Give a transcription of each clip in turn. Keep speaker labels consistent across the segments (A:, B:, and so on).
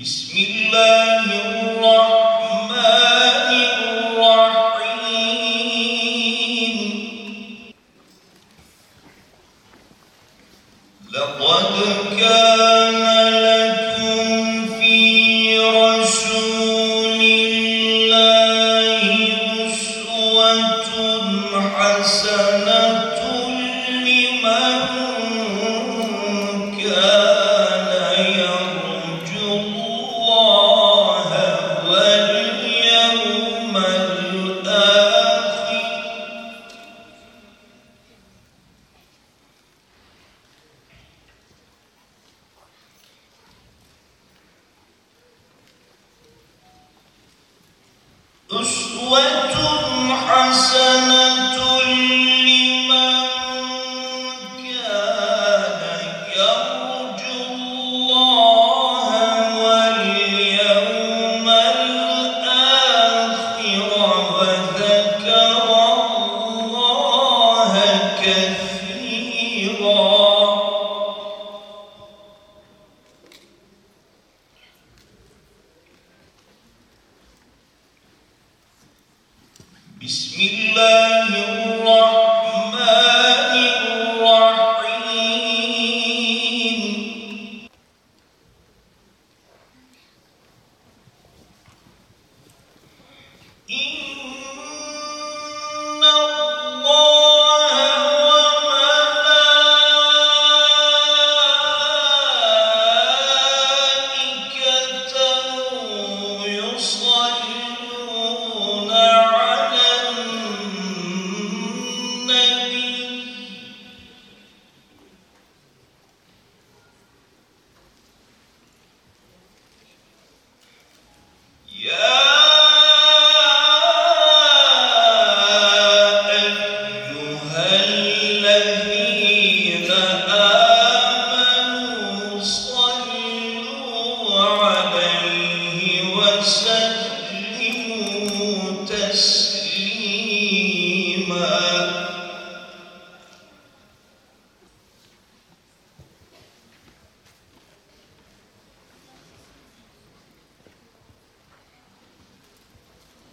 A: بسم الله الرحمن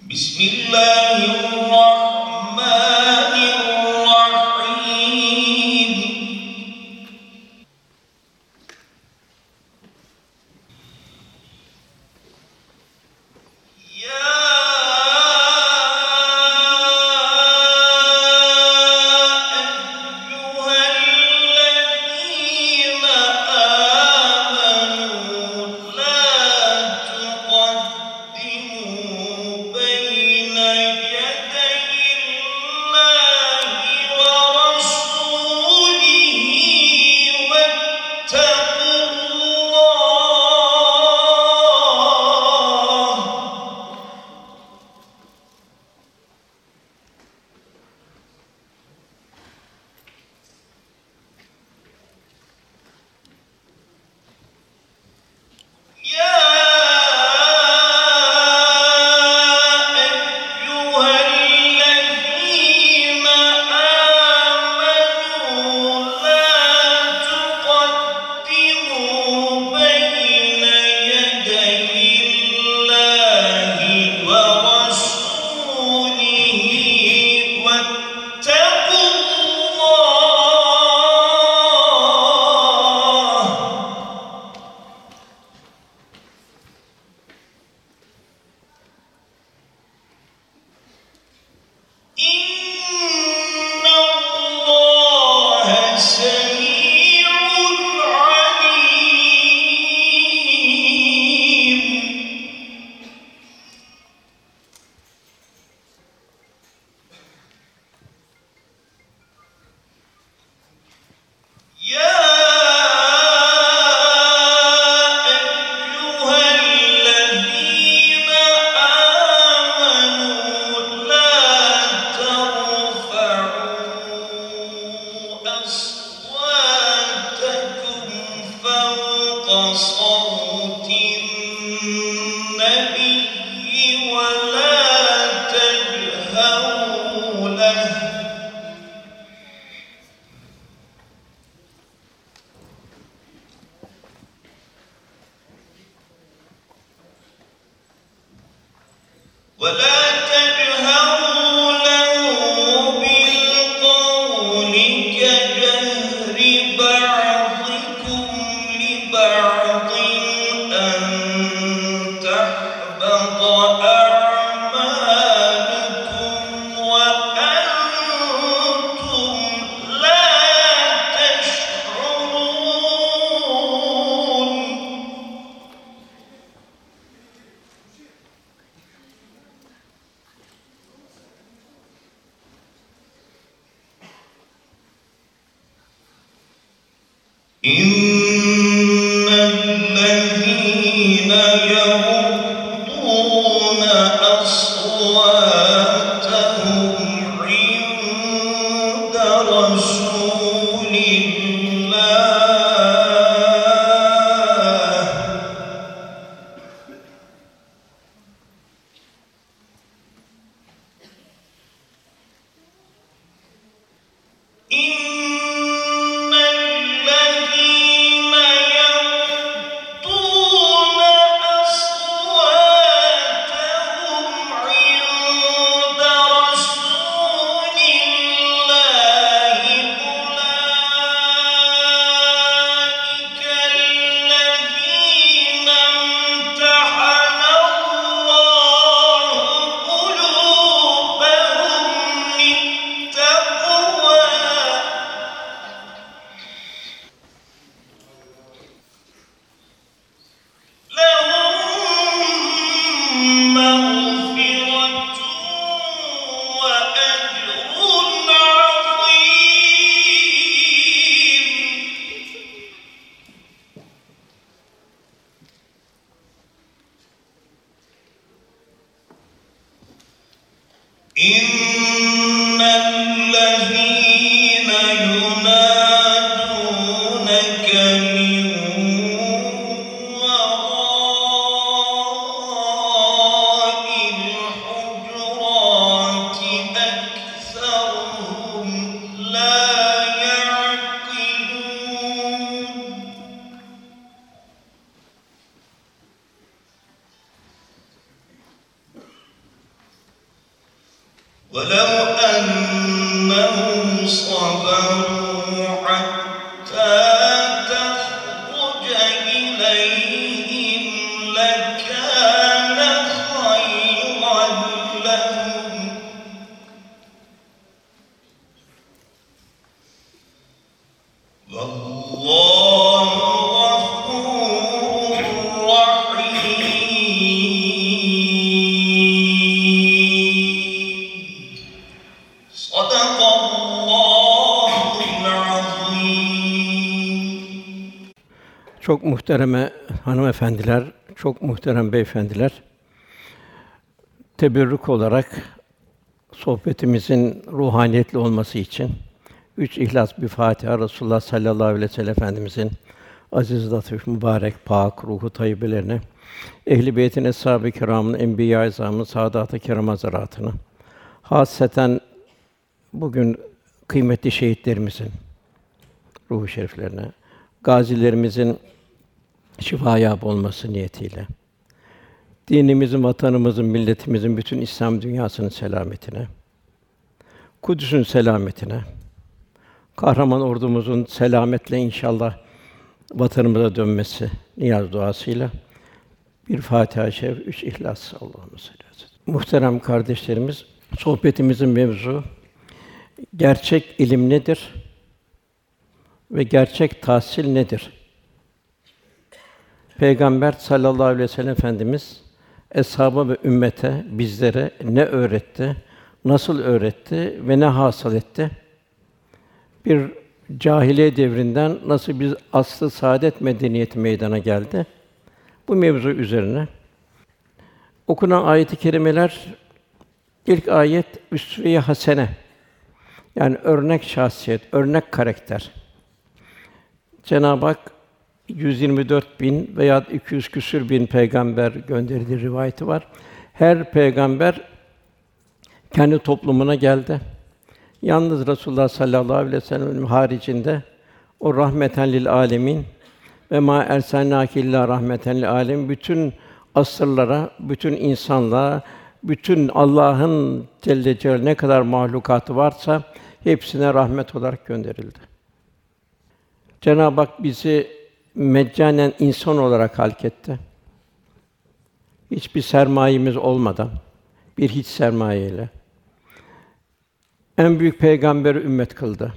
A: بسم الله الرحمن ولا تجهر ولو أنهم صبروا
B: muhtereme hanımefendiler, çok muhterem beyefendiler. Teberrük olarak sohbetimizin ruhaniyetli olması için üç ihlas bir Fatiha Resulullah sallallahu aleyhi ve sellem Efendimizin aziz, latif, mübarek, pak ruhu tayyibelerine, ehli beytin eshab-ı kiramın, enbiya-i saadat-ı kiram hazaratına, hasreten bugün kıymetli şehitlerimizin ruhu şeriflerine, gazilerimizin şifaya olması niyetiyle, dinimizin, vatanımızın, milletimizin, bütün İslam dünyasının selametine, Kudüs'ün selametine, kahraman ordumuzun selametle inşallah vatanımıza dönmesi niyaz duasıyla bir Fatiha-i Şerif, üç İhlas Allah'ım sellem. Muhterem kardeşlerimiz, sohbetimizin mevzu gerçek ilim nedir ve gerçek tahsil nedir? Peygamber sallallahu aleyhi ve sellem Efendimiz eshaba ve ümmete bizlere ne öğretti, nasıl öğretti ve ne hasıl etti? Bir cahiliye devrinden nasıl bir aslı saadet medeniyeti meydana geldi? Bu mevzu üzerine okunan ayet-i kerimeler ilk ayet üsve-i hasene yani örnek şahsiyet, örnek karakter. Cenab-ı Hak 124 bin veya 200 küsür bin peygamber gönderdiği rivayeti var. Her peygamber kendi toplumuna geldi. Yalnız Resulullah sallallahu aleyhi ve sellem haricinde o rahmeten lil alemin ve ma erselnâke illa rahmeten lil âlemin bütün asırlara, bütün insanlığa bütün Allah'ın Celle Celaluhu ne kadar mahlukatı varsa hepsine rahmet olarak gönderildi. Cenab-ı Hak bizi meccanen insan olarak halketti. Hiçbir sermayemiz olmadan, bir hiç sermayeyle. En büyük peygamberi ümmet kıldı.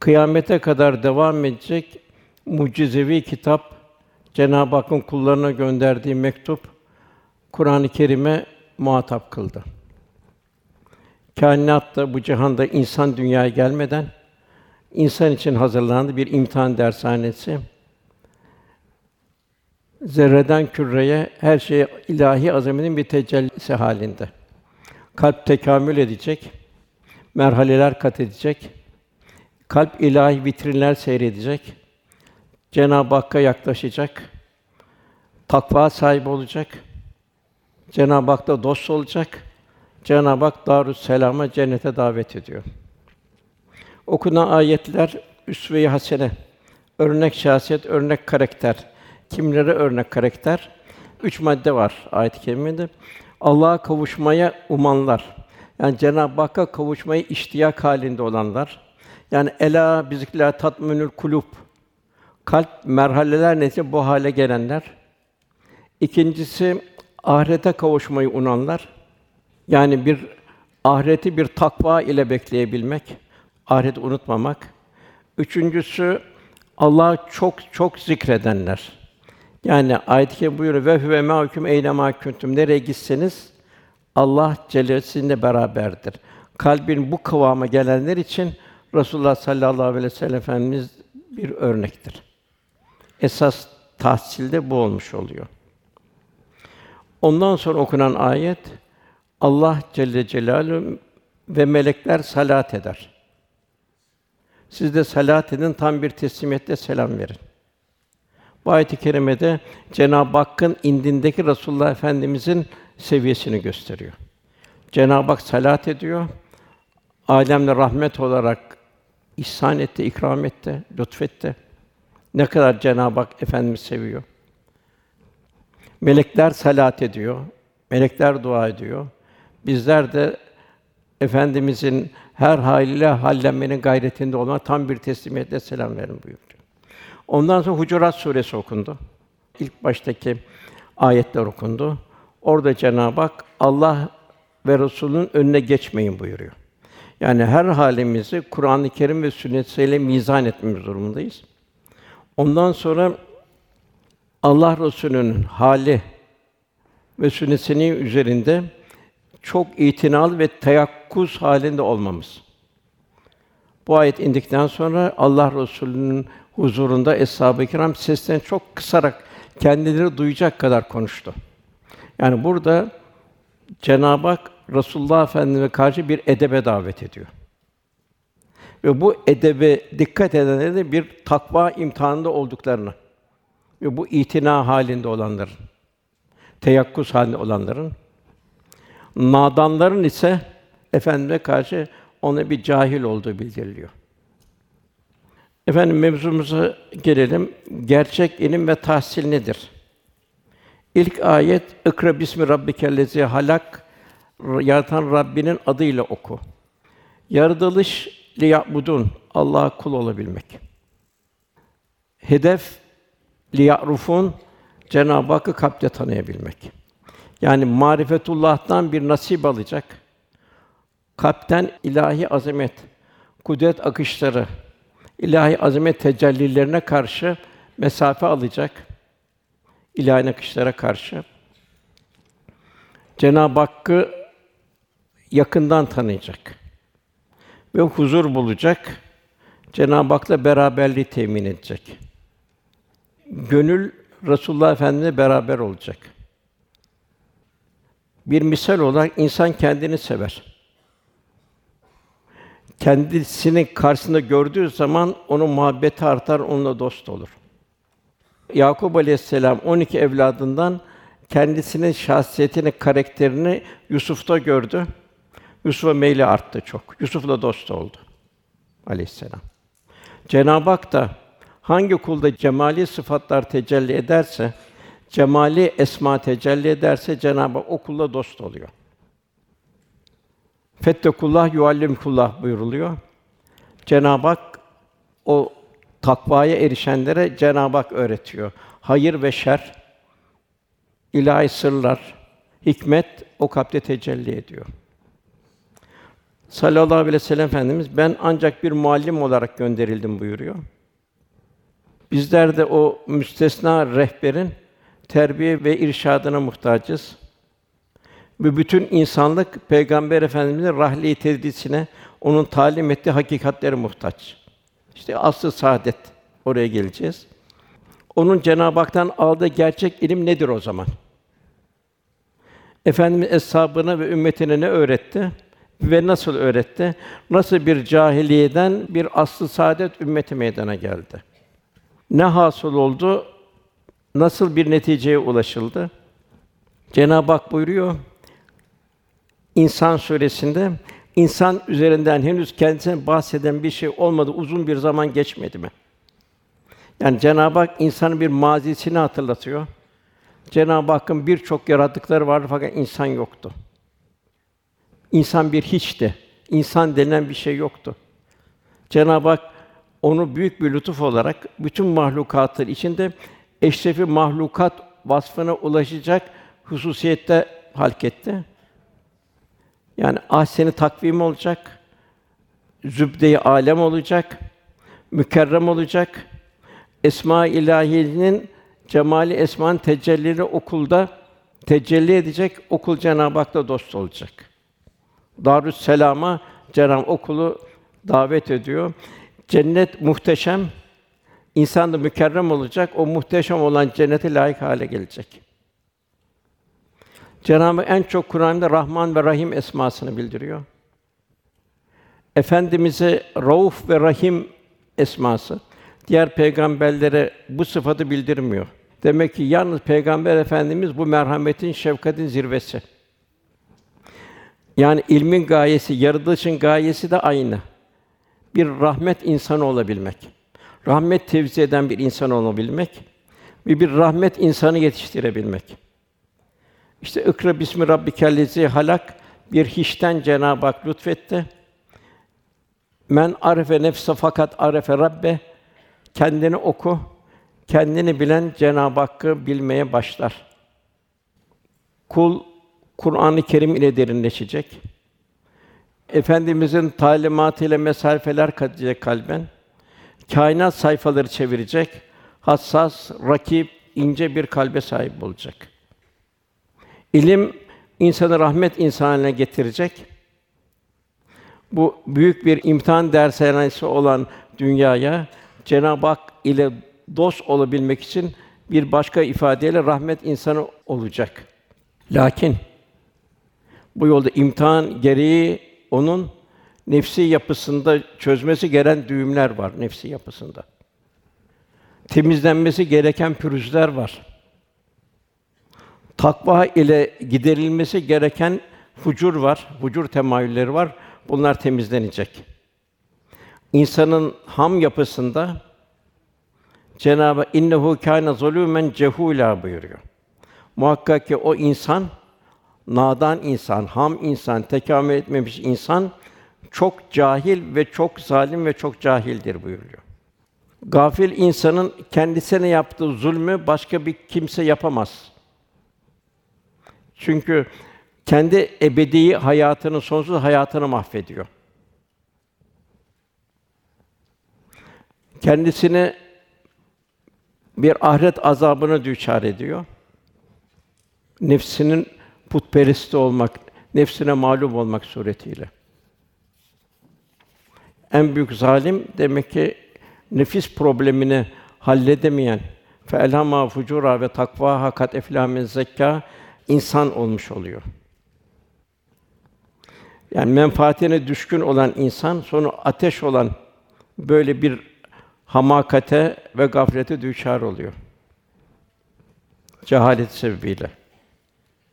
B: Kıyamete kadar devam edecek mucizevi kitap Cenab-ı Hakk'ın kullarına gönderdiği mektup Kur'an-ı Kerim'e muhatap kıldı. Kainatta bu cihanda insan dünyaya gelmeden insan için hazırlandı bir imtihan dershanesi. Zerreden küreye her şey ilahi azametin bir tecellisi halinde. Kalp tekamül edecek, merhaleler kat edecek. Kalp ilahi vitrinler seyredecek. Cenab-ı Hakk'a yaklaşacak. Takva sahibi olacak. Cenab-ı Hak'ta dost olacak. Cenab-ı Hak Darüs Selam'a cennete davet ediyor. Okunan ayetler üsve-i hasene, örnek şahsiyet, örnek karakter. Kimlere örnek karakter? Üç madde var ayet-i kerimede. Allah'a kavuşmaya umanlar. Yani Cenab-ı Hakk'a kavuşmayı iştiyak halinde olanlar. Yani ela bizikla tatminül kulub. Kalp merhaleler netice bu hale gelenler. İkincisi ahirete kavuşmayı unanlar. Yani bir ahireti bir takva ile bekleyebilmek, ahireti unutmamak. Üçüncüsü Allah'ı çok çok zikredenler. Yani ayet-i kerime buyuruyor ve huve ma'akum eyne kuntum nereye gitseniz Allah Celle sizinle beraberdir. Kalbin bu kıvama gelenler için Resulullah sallallahu aleyhi ve sellem Efendimiz bir örnektir. Esas tahsilde bu olmuş oluyor. Ondan sonra okunan ayet Allah Celle Celaluhu ve melekler salat eder. Siz de salat edin, tam bir teslimiyette selam verin. Bu ayet-i kerimede Cenab-ı Hakk'ın indindeki Resulullah Efendimizin seviyesini gösteriyor. Cenab-ı Hak salat ediyor. Alemle rahmet olarak ihsan etti, ikram etti, lütfetti. Ne kadar Cenab-ı Hak Efendimiz seviyor. Melekler salat ediyor. Melekler dua ediyor. Bizler de Efendimizin her haliyle hallenmenin gayretinde olan tam bir teslimiyetle selam verin buyuruyor. Ondan sonra Hucurat suresi okundu. İlk baştaki ayetler okundu. Orada Cenab-ı Hak Allah ve Resulünün önüne geçmeyin buyuruyor. Yani her halimizi Kur'an-ı Kerim ve sünnet ile mizan etmemiz durumundayız. Ondan sonra Allah Resulü'nün hali ve sünnetinin üzerinde çok itinalı ve teyakkuz halinde olmamız. Bu ayet indikten sonra Allah Resulü'nün huzurunda eshab-ı kiram seslerini çok kısarak kendileri duyacak kadar konuştu. Yani burada Cenab-ı Hak Resulullah Efendimize karşı bir edebe davet ediyor. Ve bu edebe dikkat edenlere de bir takva imtihanında olduklarını ve bu itina halinde olanların, teyakkuz halinde olanların, nadanların ise efendime karşı ona bir cahil olduğu bildiriliyor. Efendim mevzumuza gelelim. Gerçek ilim ve tahsil nedir? İlk ayet İkra bismi rabbikellezi halak yaratan Rabbinin adıyla oku. Yaratılış liyabudun Allah'a kul olabilmek. Hedef liyarufun Cenab-ı Hakk'ı kalpte tanıyabilmek. Yani marifetullah'tan bir nasip alacak. Kalpten ilahi azamet, kudret akışları, ilahi azamet tecellilerine karşı mesafe alacak. ilahi akışlara karşı Cenab-ı Hakk'ı yakından tanıyacak ve huzur bulacak. Cenab-ı Hak'la beraberliği temin edecek. Gönül Resulullah Efendimiz'le beraber olacak. Bir misal olarak insan kendini sever. Kendisini karşısında gördüğü zaman onun muhabbeti artar, onunla dost olur. Yakup Aleyhisselam 12 evladından kendisinin şahsiyetini, karakterini Yusuf'ta gördü. Yusuf'a meyli arttı çok. Yusuf'la dost oldu. Aleyhisselam. Cenab-ı Hak da hangi kulda cemali sıfatlar tecelli ederse cemali esma tecelli ederse Cenab-ı Hak o kulla dost oluyor. Fettekullah yuallimkullah buyuruluyor. Cenab-ı Hak o takvaya erişenlere Cenab-ı Hak öğretiyor. Hayır ve şer, ilahi sırlar, hikmet o kalpte tecelli ediyor. Sallallahu aleyhi ve sellem Efendimiz ben ancak bir muallim olarak gönderildim buyuruyor. Bizler de o müstesna rehberin terbiye ve irşadına muhtacız. Ve bütün insanlık Peygamber Efendimiz'in rahli tedrisine, onun talim ettiği hakikatleri muhtaç. İşte aslı saadet oraya geleceğiz. Onun Cenab-ı Hak'tan aldığı gerçek ilim nedir o zaman? Efendimiz eshabına ve ümmetine ne öğretti ve nasıl öğretti? Nasıl bir cahiliyeden bir aslı saadet ümmeti meydana geldi? Ne hasıl oldu? Nasıl bir neticeye ulaşıldı? Cenab-ı Hak buyuruyor İnsan suresinde insan üzerinden henüz kendisine bahseden bir şey olmadı, uzun bir zaman geçmedi mi? Yani Cenab-ı Hak insanın bir mazisini hatırlatıyor. Cenab-ı Hakk'ın birçok yaratıkları vardı fakat insan yoktu. İnsan bir hiçti. İnsan denilen bir şey yoktu. Cenab-ı Hak onu büyük bir lütuf olarak bütün mahlukatın içinde eşrefi mahlukat vasfına ulaşacak hususiyette halk etti. Yani ahseni takvim olacak, zübde-i alem olacak, mükerrem olacak. Esma ilahinin cemali esman tecellileri okulda tecelli edecek. Okul Cenab-ı Hak'la dost olacak. Darüs Selam'a Cenab-ı okulu davet ediyor. Cennet muhteşem, insan da mükerrem olacak. O muhteşem olan cennete layık hale gelecek. Cenab-ı en çok Kur'an'da Rahman ve Rahim esmasını bildiriyor. Efendimize Rauf ve Rahim esması diğer peygamberlere bu sıfatı bildirmiyor. Demek ki yalnız Peygamber Efendimiz bu merhametin, şefkatin zirvesi. Yani ilmin gayesi, yaratılışın gayesi de aynı. Bir rahmet insanı olabilmek. Rahmet tevzi eden bir insan olabilmek ve bir rahmet insanı yetiştirebilmek. İşte ikra bismi rabbikellezi halak bir hiçten Cenab-ı Hak lütfetti. Men arefe nefse fakat arefe rabbe kendini oku. Kendini bilen Cenab-ı Hakk'ı bilmeye başlar. Kul Kur'an-ı Kerim ile derinleşecek. Efendimizin talimatı ile mesafeler katacak kalben. Kainat sayfaları çevirecek. Hassas, rakip, ince bir kalbe sahip olacak. İlim insanı rahmet insanına getirecek. Bu büyük bir imtihan dershanesi olan dünyaya Cenab-ı Hak ile dost olabilmek için bir başka ifadeyle rahmet insanı olacak. Lakin bu yolda imtihan gereği onun nefsi yapısında çözmesi gereken düğümler var nefsi yapısında. Temizlenmesi gereken pürüzler var. Takva ile giderilmesi gereken fucur var, fucur temayülleri var. Bunlar temizlenecek. İnsanın ham yapısında Cenabı innehu kâne zulûmen cehûlâ buyuruyor. Muhakkak ki o insan nadan insan, ham insan, tekamül etmemiş insan çok cahil ve çok zalim ve çok cahildir buyuruyor. Gafil insanın kendisine yaptığı zulmü başka bir kimse yapamaz. Çünkü kendi ebedi hayatını, sonsuz hayatını mahvediyor. Kendisini bir ahiret azabına düçar ediyor. Nefsinin putperest olmak, nefsine mağlup olmak suretiyle. En büyük zalim demek ki nefis problemini halledemeyen fe elhama fucura ve takva hakat eflamin zekka insan olmuş oluyor. Yani menfaatine düşkün olan insan sonu ateş olan böyle bir hamakate ve gaflete düçar oluyor. Cehalet sebebiyle.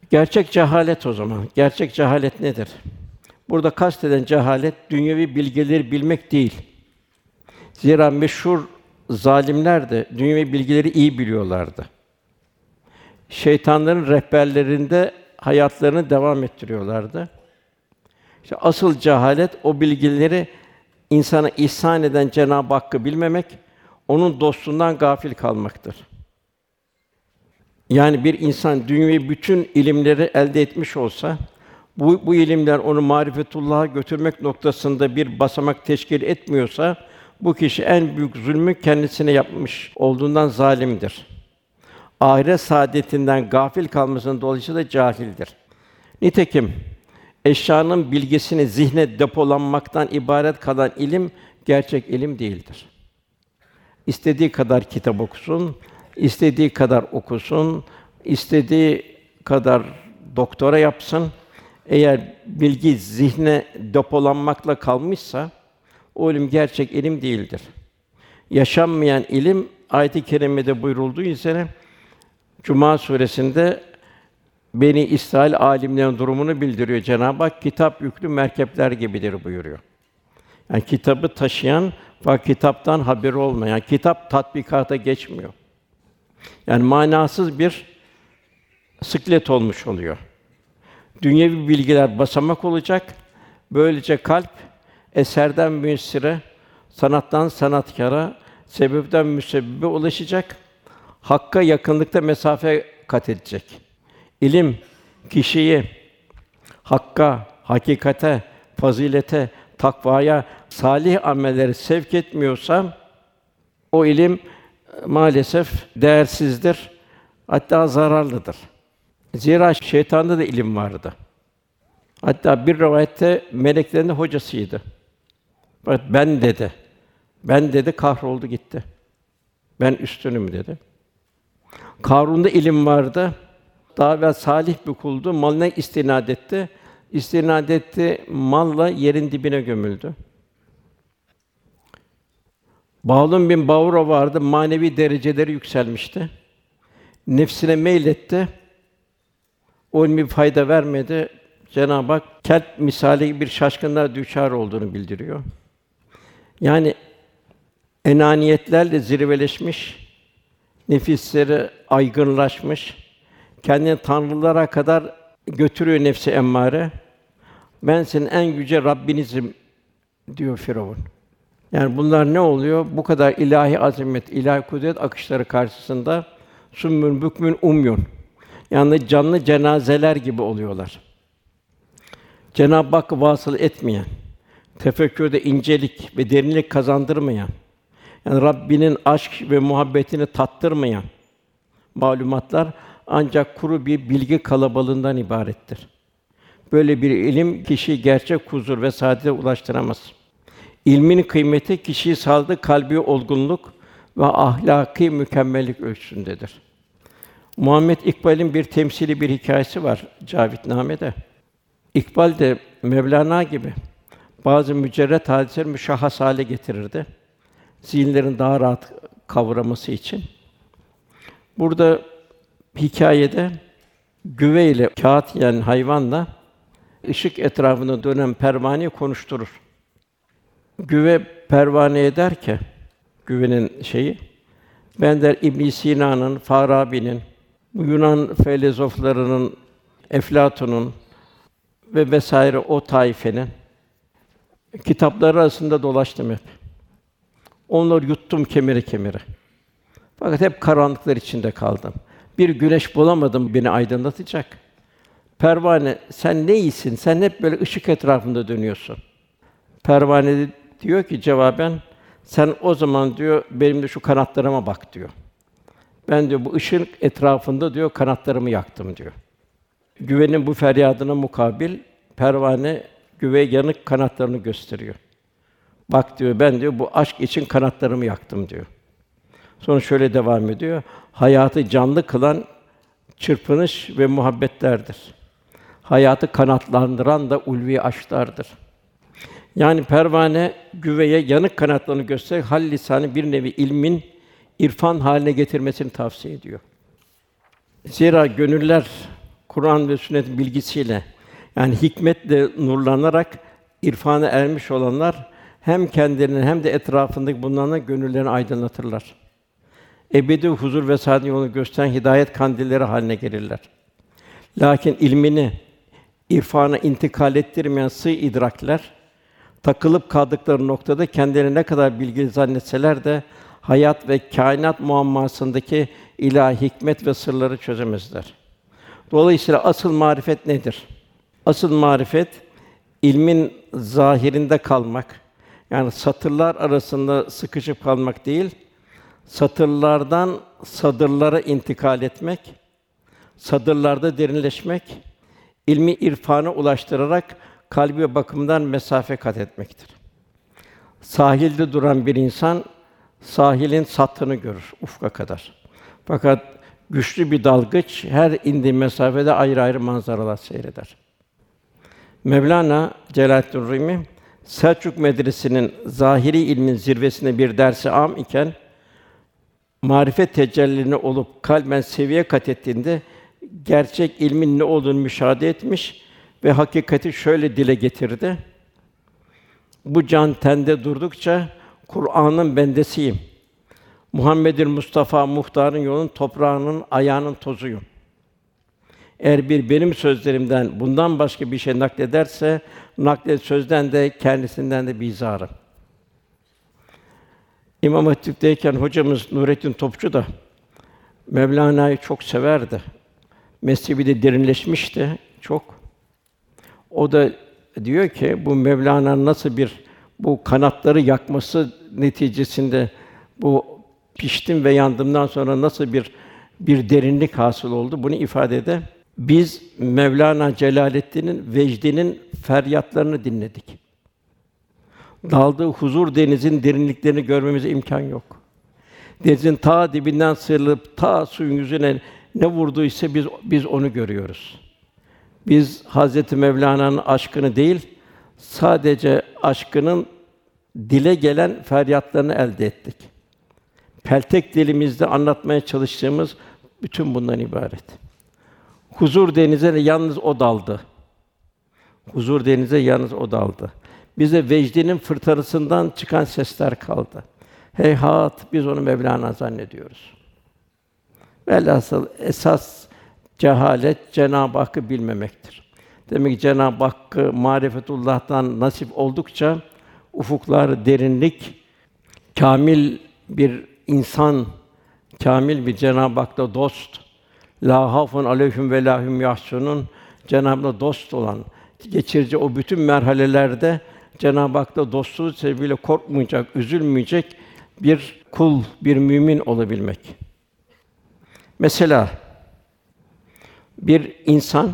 B: Gerçek cehalet o zaman. Gerçek cehalet nedir? Burada kasteden cehalet dünyevi bilgileri bilmek değil. Zira meşhur zalimler de dünyevi bilgileri iyi biliyorlardı. şeytanların rehberlerinde hayatlarını devam ettiriyorlardı. İşte asıl cehalet o bilgileri insana ihsan eden Cenab-ı Hakk'ı bilmemek, onun dostluğundan gafil kalmaktır. Yani bir insan dünyevi bütün ilimleri elde etmiş olsa bu bu ilimler onu marifetullah'a götürmek noktasında bir basamak teşkil etmiyorsa bu kişi en büyük zulmü kendisine yapmış olduğundan zalimdir. Ahiret saadetinden gafil kalmasının dolayısıyla cahildir. Nitekim eşyanın bilgisini zihne depolanmaktan ibaret kalan ilim gerçek ilim değildir. İstediği kadar kitap okusun, istediği kadar okusun, istediği kadar doktora yapsın. Eğer bilgi zihne depolanmakla kalmışsa o ilim gerçek ilim değildir. Yaşanmayan ilim ayet-i kerimede buyurulduğu üzere Cuma suresinde Beni İsrail alimlerin durumunu bildiriyor Cenab-ı Hak. Kitap yüklü merkepler gibidir buyuruyor. Yani kitabı taşıyan fakat kitaptan haberi olmayan, kitap tatbikata geçmiyor. Yani manasız bir sıklet olmuş oluyor. Dünyevi bilgiler basamak olacak. Böylece kalp eserden müessire, sanattan sanatkara, sebepten müsebbibe ulaşacak. Hakka yakınlıkta mesafe kat edecek. İlim kişiyi hakka, hakikate, fazilete, takvaya, salih amelleri sevk etmiyorsa o ilim maalesef değersizdir. Hatta zararlıdır. Zira şeytanda da ilim vardı. Hatta bir rivayette meleklerin hocasıydı. Fakat ben dedi. Ben dedi kahroldu gitti. Ben üstünüm dedi. Karun'da ilim vardı. Daha evvel salih bir kuldu. Malına istinad etti. İstinad etti, malla yerin dibine gömüldü. Bağlum bin Bavra vardı, manevi dereceleri yükselmişti. Nefsine meyletti. O ilmi fayda vermedi. Cenab-ı Hak kelp misali bir şaşkınlığa düçar olduğunu bildiriyor. Yani enaniyetlerle zirveleşmiş, nefisleri aygınlaşmış, kendini tanrılara kadar götürüyor nefsi emmare. Ben senin en yüce Rabbinizim diyor Firavun. Yani bunlar ne oluyor? Bu kadar ilahi azamet, ilahi kudret akışları karşısında summün bükmün umyun. Yani canlı cenazeler gibi oluyorlar. Cenab-ı Hakk'ı vasıl etmeyen, tefekkürde incelik ve derinlik kazandırmayan, yani Rabbinin aşk ve muhabbetini tattırmayan malumatlar ancak kuru bir bilgi kalabalığından ibarettir. Böyle bir ilim kişiyi gerçek huzur ve saadete ulaştıramaz. İlmin kıymeti kişiyi sağladığı kalbi olgunluk ve ahlaki mükemmellik ölçüsündedir. Muhammed İkbal'in bir temsili bir hikayesi var Cavitname'de. İkbal de Mevlana gibi bazı mücerret hadiseleri müşahhas hale getirirdi. Zihinlerin daha rahat kavraması için. Burada hikayede güve ile kağıt yani hayvanla ışık etrafında dönen pervaneyi konuşturur. Güve pervaneye der ki, güvenin şeyi, ben der İbn Sina'nın, Farabi'nin, bu Yunan filozoflarının, Eflatun'un ve vesaire o taifenin kitapları arasında dolaştım hep. Onları yuttum kemire kemire. Fakat hep karanlıklar içinde kaldım. Bir güneş bulamadım beni aydınlatacak. Pervane, sen ne iyisin? Sen hep böyle ışık etrafında dönüyorsun. Pervane diyor ki cevaben, sen o zaman diyor benim de şu kanatlarıma bak diyor. Ben diyor bu ışık etrafında diyor kanatlarımı yaktım diyor. Güvenin bu feryadına mukabil pervane güve yanık kanatlarını gösteriyor. Bak diyor ben diyor bu aşk için kanatlarımı yaktım diyor. Sonra şöyle devam ediyor. Hayatı canlı kılan çırpınış ve muhabbetlerdir. Hayatı kanatlandıran da ulvi aşklardır. Yani pervane güveye yanık kanatlarını göstererek hal lisanı bir nevi ilmin irfan haline getirmesini tavsiye ediyor. Zira gönüller Kur'an ve sünnet bilgisiyle yani hikmetle nurlanarak irfana ermiş olanlar hem kendilerini hem de etrafındaki bulunanların gönüllerini aydınlatırlar. ebedi huzur ve saadet yolunu gösteren hidayet kandilleri haline gelirler. Lakin ilmini irfana intikal ettirmeyen sığ idrakler takılıp kaldıkları noktada kendilerini ne kadar bilgili zannetseler de hayat ve kainat muammasındaki ilahi hikmet ve sırları çözemezler. Dolayısıyla asıl marifet nedir? Asıl marifet ilmin zahirinde kalmak. Yani satırlar arasında sıkışıp kalmak değil, satırlardan sadırlara intikal etmek, sadırlarda derinleşmek, ilmi irfana ulaştırarak kalbi bakımdan mesafe kat etmektir. Sahilde duran bir insan sahilin sattığını görür ufka kadar. Fakat güçlü bir dalgıç her indiği mesafede ayrı ayrı manzaralar seyreder. Mevlana Celaleddin Rumi Selçuk Medresesi'nin zahiri ilmin zirvesinde bir dersi am iken marifet tecellini olup kalben seviye kat ettiğinde gerçek ilmin ne olduğunu müşahede etmiş ve hakikati şöyle dile getirdi. Bu can tende durdukça Kur'an'ın bendesiyim. Muhammed'in Mustafa muhtarın yolun toprağının ayağının tozuyum. Eğer bir benim sözlerimden bundan başka bir şey naklederse naklet sözden de kendisinden de bizarım. İmam Hatip'teyken hocamız Nurettin Topçu da Mevlana'yı çok severdi. Mezhebi de derinleşmişti çok. O da diyor ki bu Mevlana nasıl bir bu kanatları yakması neticesinde bu piştim ve yandımdan sonra nasıl bir bir derinlik hasıl oldu bunu ifade eder. Biz Mevlana Celaleddin'in vecdinin feryatlarını dinledik. Daldığı huzur denizin derinliklerini görmemize imkan yok. Denizin ta dibinden sıyrılıp ta suyun yüzüne ne vurduysa biz biz onu görüyoruz. Biz Hazreti Mevlana'nın aşkını değil, sadece aşkının dile gelen feryatlarını elde ettik. Peltek dilimizde anlatmaya çalıştığımız bütün bundan ibaret. Huzur denize de yalnız o daldı. Huzur denize yalnız o daldı. Bize vecdinin fırtınasından çıkan sesler kaldı. Heyhat biz onu Mevlana zannediyoruz. Velhasıl esas cehalet Cenab-ı Hakk'ı bilmemektir. Demek ki Cenab-ı Hakk'ı marifetullah'tan nasip oldukça ufuklar derinlik, kamil bir insan, kamil bir Cenab-ı Hak'ta dost, la hafun aleyhim ve lahum yahsunun Cenab-ı dost olan, geçirici o bütün merhalelerde Cenab-ı Hak'ta dostluğu sebebiyle korkmayacak, üzülmeyecek bir kul, bir mümin olabilmek. Mesela bir insan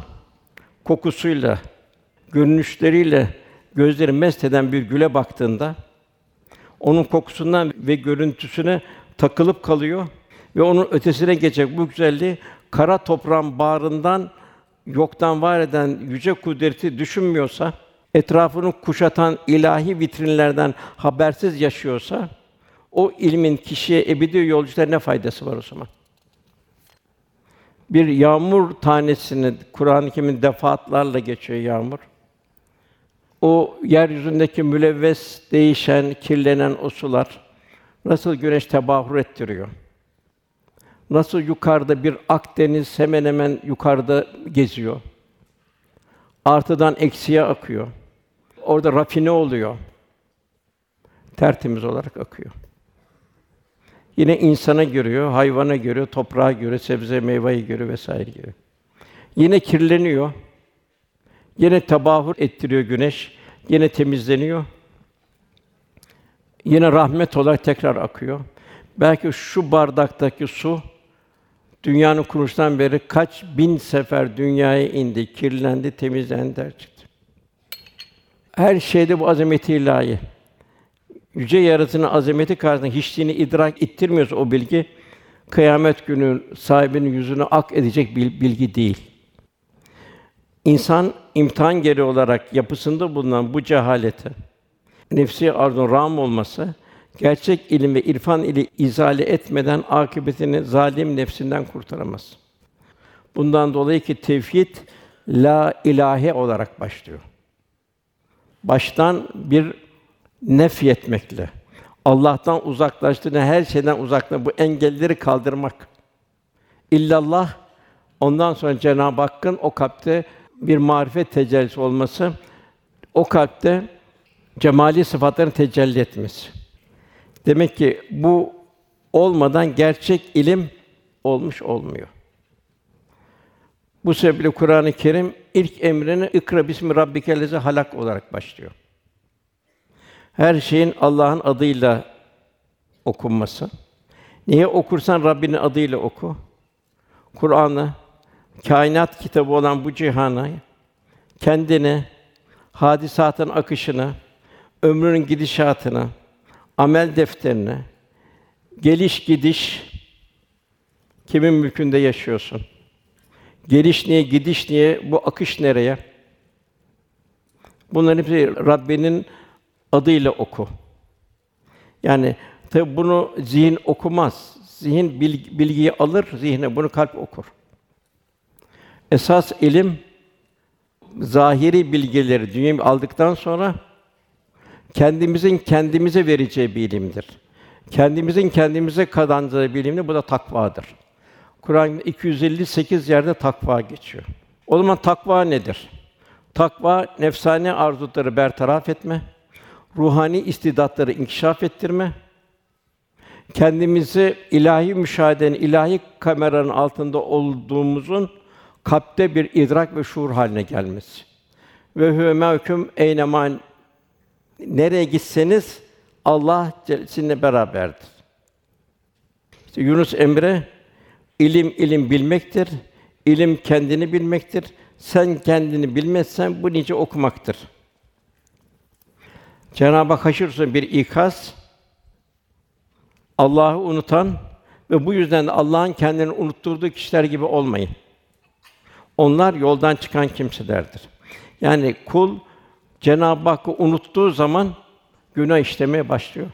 B: kokusuyla, görünüşleriyle gözleri mest eden bir güle baktığında onun kokusundan ve görüntüsüne takılıp kalıyor ve onun ötesine geçecek bu güzelliği kara toprağın bağrından yoktan var eden yüce kudreti düşünmüyorsa, etrafını kuşatan ilahi vitrinlerden habersiz yaşıyorsa, o ilmin kişiye ebedi yolculuğunda ne faydası var o zaman? Bir yağmur tanesini Kur'an-ı Kerim'in defaatlarla geçiyor yağmur. O yeryüzündeki mülevves, değişen, kirlenen o sular nasıl güneş tebahür ettiriyor? Nasıl yukarıda bir Akdeniz hemen hemen yukarıda geziyor. Artıdan eksiye akıyor. Orada rafine oluyor. Tertemiz olarak akıyor. Yine insana görüyor, hayvana görüyor, toprağa görüyor, sebze meyveyi görüyor vesaire görüyor. Yine kirleniyor. Yine tabahur ettiriyor güneş. Yine temizleniyor. Yine rahmet olarak tekrar akıyor. Belki şu bardaktaki su dünyanın kuruluşundan beri kaç bin sefer dünyaya indi, kirlendi, temizlendi der çıktı. Her şeyde bu azameti ilahi. Yüce yaratıcının azameti karşısında hiçliğini idrak ettirmiyorsa o bilgi, kıyamet günü sahibinin yüzünü ak edecek bilgi değil. İnsan imtihan geri olarak yapısında bulunan bu cehalete, nefsi arzun ram olması, gerçek ilim ve irfan ile izale etmeden akıbetini zalim nefsinden kurtaramaz. Bundan dolayı ki tevhid la ilahe olarak başlıyor. Baştan bir nef etmekle, Allah'tan uzaklaştığını, her şeyden uzaklaştığını, bu engelleri kaldırmak. İllallah, ondan sonra Cenab-ı Hakk'ın o kalpte bir marifet tecellisi olması, o kalpte cemali sıfatların tecelli etmesi. Demek ki bu olmadan gerçek ilim olmuş olmuyor. Bu sebeple Kur'an-ı Kerim ilk emrini ikra bismi rabbikellezi halak olarak başlıyor. Her şeyin Allah'ın adıyla okunması. Niye okursan Rabbinin adıyla oku. Kur'an'ı, kainat kitabı olan bu cihanı, kendini, hadisatın akışını, ömrünün gidişatını, amel defterini, geliş gidiş kimin mülkünde yaşıyorsun? Geliş niye, gidiş niye, bu akış nereye? Bunların hepsi Rabbinin adıyla oku. Yani tabi bunu zihin okumaz. Zihin bilgiyi alır, zihne bunu kalp okur. Esas ilim zahiri bilgileri dünyayı aldıktan sonra kendimizin kendimize vereceği bir ilimdir. Kendimizin kendimize kazandığı bir ilimdir. Bu da takvadır. Kur'an 258 yerde takva geçiyor. O zaman takva nedir? Takva nefsani arzuları bertaraf etme, ruhani istidatları inkişaf ettirme, kendimizi ilahi müşahedenin, ilahi kameranın altında olduğumuzun kalpte bir idrak ve şuur haline gelmesi. Ve huve mevkum eyneman nereye gitseniz Allah sizinle beraberdir. İşte Yunus Emre ilim ilim bilmektir. İlim kendini bilmektir. Sen kendini bilmezsen bu nice okumaktır. Cenab-ı Hak haşır bir ikaz Allah'ı unutan ve bu yüzden de Allah'ın kendini unutturduğu kişiler gibi olmayın. Onlar yoldan çıkan kimselerdir. Yani kul Cenab-ı Hakk'ı unuttuğu zaman günah işlemeye başlıyor.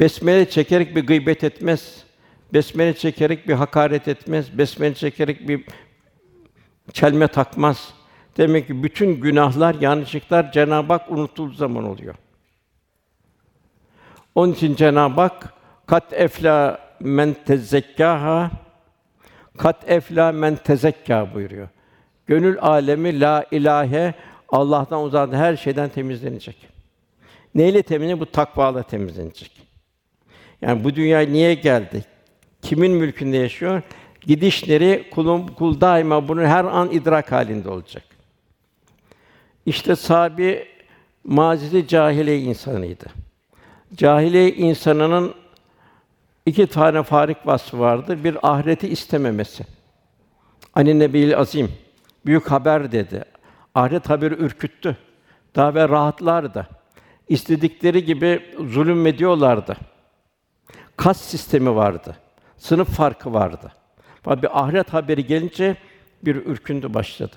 B: Besmele çekerek bir gıybet etmez. Besmele çekerek bir hakaret etmez. Besmele çekerek bir çelme takmaz. Demek ki bütün günahlar, yanlışlıklar Cenab-ı Hak unutulduğu zaman oluyor. Onun için Cenab-ı Hak kat efla men tezekkaha kat efla men tezekka buyuruyor. Gönül alemi la ilahe Allah'tan uzak her şeyden temizlenecek. Neyle temizlenecek? Bu takvayla temizlenecek. Yani bu dünyaya niye geldik? Kimin mülkünde yaşıyor? Gidişleri kulum kul daima bunu her an idrak halinde olacak. İşte sabi mazisi cahiliye insanıydı. Cahiliye insanının iki tane farik vasfı vardı. Bir ahireti istememesi. Ani Nebi'l azim büyük haber dedi. Ahiret haberi ürküttü. Daha ve rahatlardı. İstedikleri gibi zulüm ediyorlardı. Kas sistemi vardı. Sınıf farkı vardı. Fakat bir ahiret haberi gelince bir ürküntü başladı.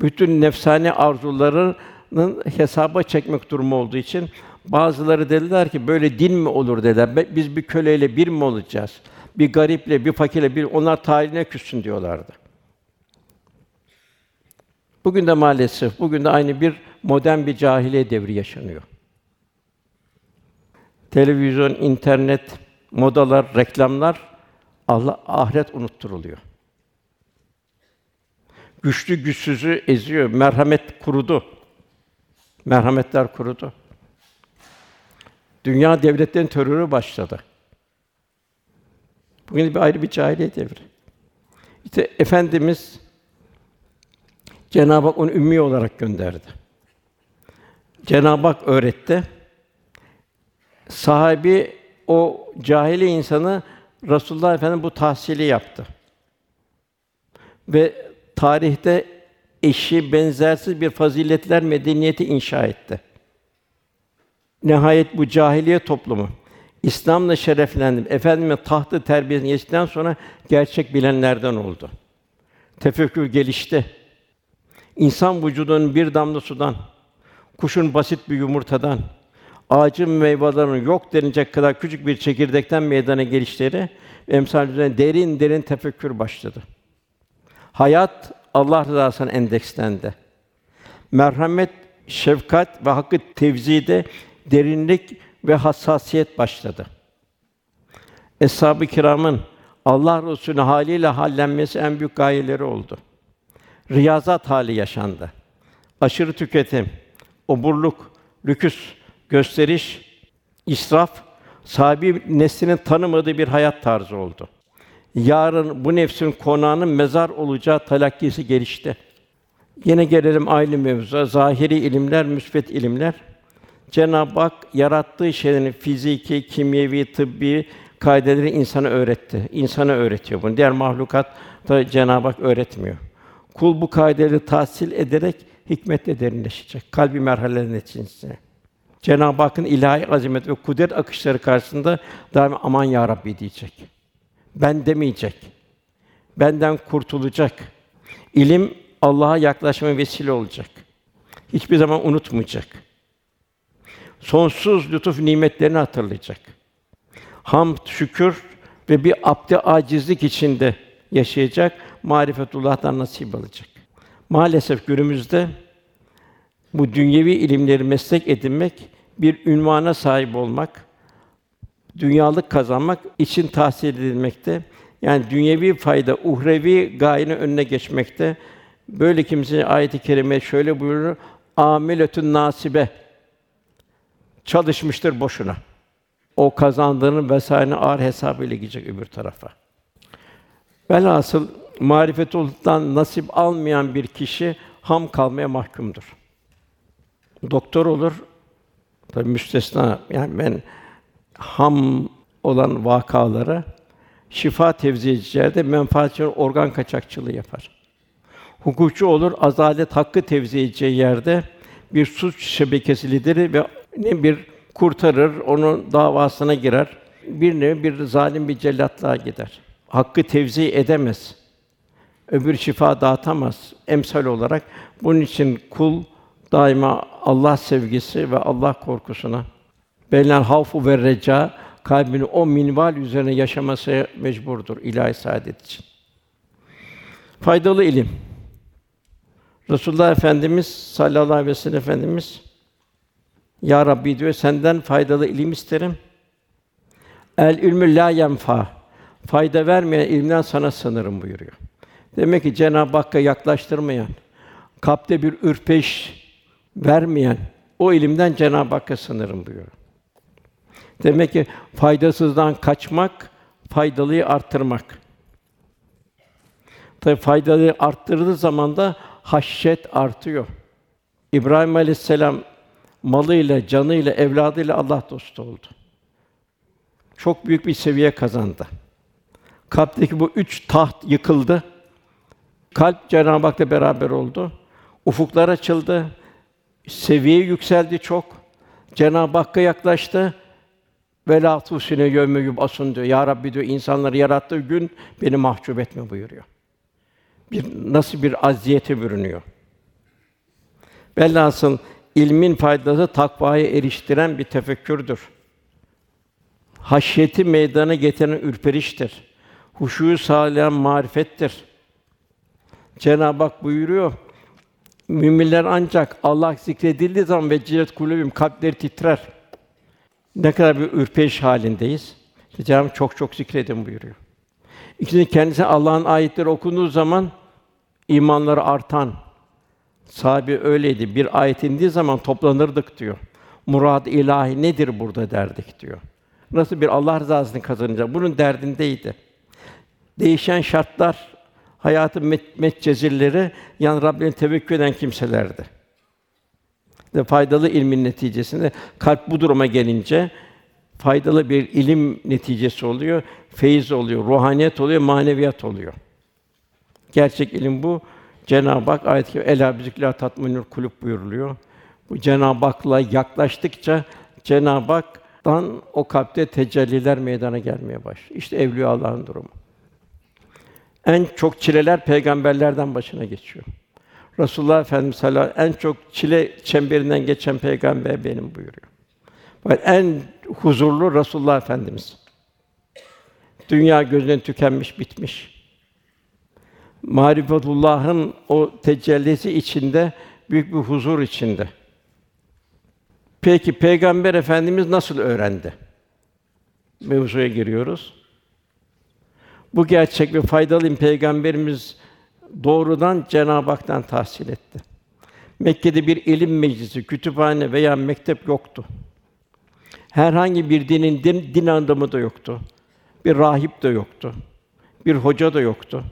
B: Bütün nefsani arzularının hesaba çekmek durumu olduğu için bazıları dediler ki böyle din mi olur dediler. Biz bir köleyle bir mi olacağız? Bir gariple, bir fakirle bir onlar tarihine küssün diyorlardı. Bugün de maalesef bugün de aynı bir modern bir cahiliye devri yaşanıyor. Televizyon, internet, modalar, reklamlar Allah ahiret unutturuluyor. Güçlü güçsüzü eziyor. Merhamet kurudu. Merhametler kurudu. Dünya devletlerin terörü başladı. Bugün bir ayrı bir cahiliye devri. İşte efendimiz Cenab-ı Hak onu ümmi olarak gönderdi. Cenab-ı Hak öğretti. Sahabi o cahili insanı Rasulullah Efendimiz bu tahsili yaptı. Ve tarihte eşi benzersiz bir faziletler medeniyeti inşa etti. Nihayet bu cahiliye toplumu İslam'la şereflendi. Efendime tahtı terbiyesini geçtikten sonra gerçek bilenlerden oldu. Tefekkür gelişti. İnsan vücudunun bir damla sudan, kuşun basit bir yumurtadan, ağacın meyvelerinin yok denilecek kadar küçük bir çekirdekten meydana gelişleri emsal derin derin tefekkür başladı. Hayat Allah rızasına endekslendi. Merhamet, şefkat ve hakkı tevzide derinlik ve hassasiyet başladı. Eshab-ı kiramın Allah Resulü haliyle hallenmesi en büyük gayeleri oldu. Riyazat hali yaşandı. Aşırı tüketim, oburluk, lüküs, gösteriş, israf, sahibi neslinin tanımadığı bir hayat tarzı oldu. Yarın bu nefsin konağının mezar olacağı talakkisi gelişti. Yine gelelim aynı mevzuya. Zahiri ilimler, müsbet ilimler. Cenab-ı Hak yarattığı şeylerin fiziki, kimyevi, tıbbi kaideleri insana öğretti. İnsana öğretiyor bunu. Diğer mahlukat da Cenab-ı Hak öğretmiyor. Kul bu kaideleri tahsil ederek hikmetle derinleşecek. Kalbi merhalelerin içerisinde. Cenab-ı Hakk'ın ilahi azamet ve kudret akışları karşısında daima aman ya Rabbi diyecek. Ben demeyecek. Benden kurtulacak. İlim Allah'a yaklaşma vesile olacak. Hiçbir zaman unutmayacak. Sonsuz lütuf nimetlerini hatırlayacak. Hamd, şükür ve bir abde acizlik içinde yaşayacak, marifetullah'tan nasip alacak. Maalesef günümüzde bu dünyevi ilimleri meslek edinmek, bir ünvana sahip olmak, dünyalık kazanmak için tahsil edilmekte. Yani dünyevi fayda, uhrevi gayenin önüne geçmekte. Böyle kimse ayet-i kerime şöyle buyurur: "Amiletün nasibe." Çalışmıştır boşuna. O kazandığının vesairenin ağır hesabıyla gidecek öbür tarafa. Velhasıl marifetullah'tan nasip almayan bir kişi ham kalmaya mahkumdur. Doktor olur, tabii müstesna. Yani ben ham olan vakalara şifa tevziyecilerde menfaatçi organ kaçakçılığı yapar. Hukukçu olur, adalet hakkı tevzi edeceği yerde bir suç şebekesi lideri ve ne bir kurtarır, onun davasına girer. Bir nevi bir zalim bir cellatlığa gider. Hakkı tevzi edemez. Öbür şifa dağıtamaz emsal olarak. Bunun için kul daima Allah sevgisi ve Allah korkusuna belen havfu ve reca kalbini o minval üzerine yaşaması mecburdur ilahi saadet için. Faydalı ilim. Resulullah Efendimiz sallallahu aleyhi ve sellem Efendimiz Ya Rabbi diyor senden faydalı ilim isterim. El ilmü la yenfa. Fayda vermeyen ilimden sana sınırım buyuruyor. Demek ki Cenab-ı Hakk'a yaklaştırmayan, kalpte bir ürpeş vermeyen o ilimden Cenab-ı Hakk'a sınırım buyuruyor. Demek ki faydasızdan kaçmak, faydalıyı arttırmak. Tabi faydalıyı arttırdığı zaman da haşyet artıyor. İbrahim Aleyhisselam malıyla, canıyla, evladıyla Allah dostu oldu. Çok büyük bir seviye kazandı. Kalpteki bu üç taht yıkıldı. Kalp Cenab-ı Hak'la beraber oldu. Ufuklar açıldı. Seviye yükseldi çok. Cenab-ı Hakk'a yaklaştı. Ve la tusine yevme yub'asun diyor. Ya Rabbi diyor insanları yarattığı gün beni mahcup etme buyuruyor. Bir nasıl bir aziyete bürünüyor. Velhasıl ilmin faydası takvaya eriştiren bir tefekkürdür. Haşyeti meydana getiren ürperiştir. Huşuyu sağlayan marifettir. Cenab-ı Hak buyuruyor. Müminler ancak Allah zikredildiği zaman ve cilet kulübüm kalpleri titrer. Ne kadar bir ürpeş halindeyiz. Cenab-ı Hak çok çok zikredin buyuruyor. İkincisi kendisi Allah'ın ayetleri okunduğu zaman imanları artan. Sahabi öyleydi. Bir ayet indiği zaman toplanırdık diyor. Murad ilahi nedir burada derdik diyor. Nasıl bir Allah rızasını kazanacak? Bunun derdindeydi. Değişen şartlar, hayatın met metcezirleri yani Rabbine tevekkül eden kimselerdi. Ve faydalı ilmin neticesinde kalp bu duruma gelince faydalı bir ilim neticesi oluyor, feyiz oluyor, ruhaniyet oluyor, maneviyat oluyor. Gerçek ilim bu. Cenab-ı Hak ayet-i ela bizikla tatminül kulüp buyuruluyor. Bu Cenab-ı Hak'la yaklaştıkça Cenab-ı Hak'tan o kalpte tecelliler meydana gelmeye başlıyor. İşte evliya Allah'ın durumu. En çok çileler peygamberlerden başına geçiyor. Resulullah Efendimiz sallallahu aleyhi ve sellem en çok çile çemberinden geçen peygamber benim buyuruyor. Fakat en huzurlu Resulullah Efendimiz. Dünya gözünden tükenmiş, bitmiş. Marifetullah'ın o tecellisi içinde büyük bir huzur içinde. Peki Peygamber Efendimiz nasıl öğrendi? Mevzuya giriyoruz. Bu gerçek ve faydalı peygamberimiz doğrudan Cenab-ı Hak'tan tahsil etti. Mekke'de bir ilim meclisi, kütüphane veya mektep yoktu. Herhangi bir dinin din, din adamı da yoktu. Bir rahip de yoktu. Bir hoca da yoktu.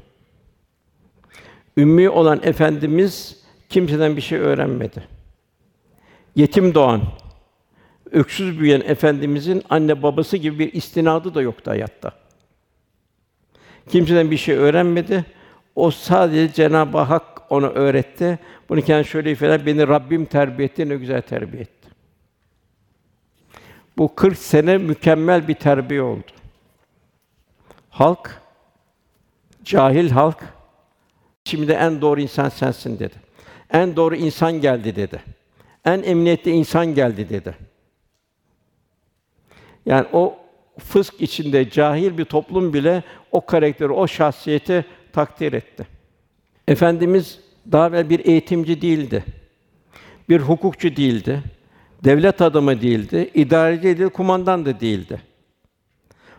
B: Ümmi olan efendimiz kimseden bir şey öğrenmedi. Yetim doğan, öksüz büyüyen efendimizin anne babası gibi bir istinadı da yoktu hayatta. Kimseden bir şey öğrenmedi. O sadece Cenab-ı Hak onu öğretti. Bunu kendi şöyle ifade eder, beni Rabbim terbiye etti, ne güzel terbiye etti. Bu 40 sene mükemmel bir terbiye oldu. Halk, cahil halk, şimdi en doğru insan sensin dedi. En doğru insan geldi dedi. En emniyetli insan geldi dedi. Yani o fısk içinde cahil bir toplum bile o karakteri, o şahsiyeti takdir etti. Efendimiz daha evvel bir eğitimci değildi. Bir hukukçu değildi. Devlet adamı değildi, idareci değildi, kumandan da değildi.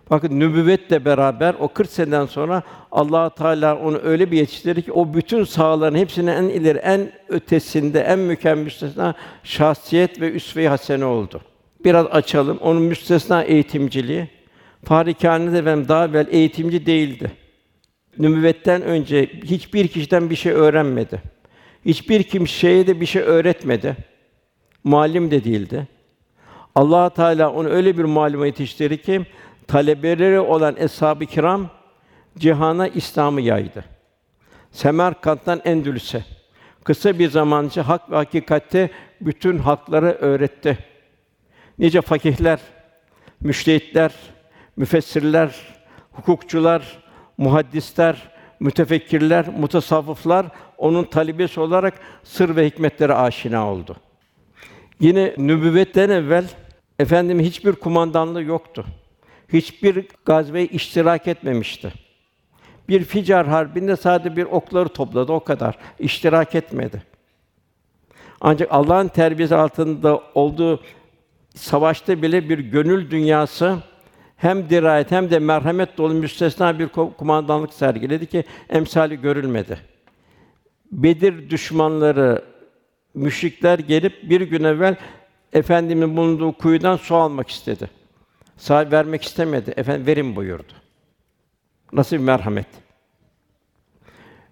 B: Bakın nübüvvetle beraber o 40 seneden sonra Allah Teala onu öyle bir yetiştirdi ki o bütün sahaların hepsinin en ileri, en ötesinde, en mükemmel müstesna şahsiyet ve üsve-i hasene oldu. Biraz açalım. Onun müstesna eğitimciliği. Fahri Kânet Efendim daha evvel eğitimci değildi. Nübüvvetten önce hiçbir kişiden bir şey öğrenmedi. Hiçbir kimseye de bir şey öğretmedi. Muallim de değildi. Allah Teala onu öyle bir muallime yetiştirdi ki talebeleri olan eshab-ı kiram cihana İslam'ı yaydı. Semerkant'tan Endülüs'e kısa bir zamanca hak ve hakikatte bütün hakları öğretti. Nice fakihler, müştehitler, müfessirler, hukukçular, muhaddisler, mütefekkirler, mutasavvıflar onun talebesi olarak sır ve hikmetlere aşina oldu. Yine nübüvvetten evvel efendim hiçbir kumandanlığı yoktu. Hiçbir gazveye iştirak etmemişti. Bir Ficar harbinde sadece bir okları topladı o kadar. İştirak etmedi. Ancak Allah'ın terbiyesi altında olduğu savaşta bile bir gönül dünyası hem dirayet hem de merhamet dolu müstesna bir kumandanlık sergiledi ki emsali görülmedi. Bedir düşmanları müşrikler gelip bir gün evvel efendimin bulunduğu kuyudan su almak istedi. Sahip vermek istemedi. Efendim verin buyurdu. Nasıl bir merhamet.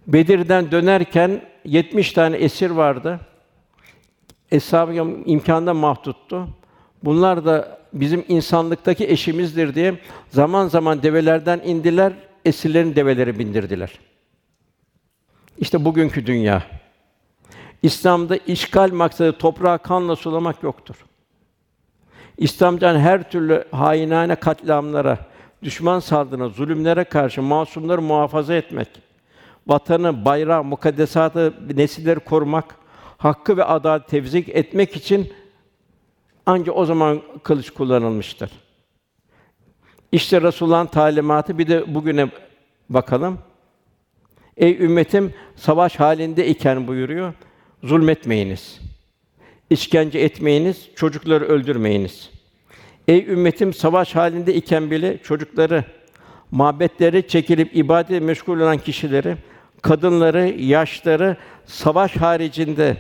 B: Bedir'den dönerken 70 tane esir vardı. Eshab-ı imkanda mahduttu. Bunlar da bizim insanlıktaki eşimizdir diye zaman zaman develerden indiler, esirlerin develeri bindirdiler. İşte bugünkü dünya. İslam'da işgal maksadı toprağı kanla sulamak yoktur. İslam'dan her türlü hainane katliamlara, düşman saldırına, zulümlere karşı masumları muhafaza etmek, vatanı, bayrağı, mukaddesatı, nesilleri korumak, hakkı ve adalet tevzik etmek için ancak o zaman kılıç kullanılmıştır. İşte Resulullah'ın talimatı bir de bugüne bakalım. Ey ümmetim savaş halinde iken buyuruyor. Zulmetmeyiniz. İşkence etmeyiniz, çocukları öldürmeyiniz. Ey ümmetim savaş halinde iken bile çocukları, mabetleri çekilip ibadet meşgul olan kişileri, kadınları, yaşları savaş haricinde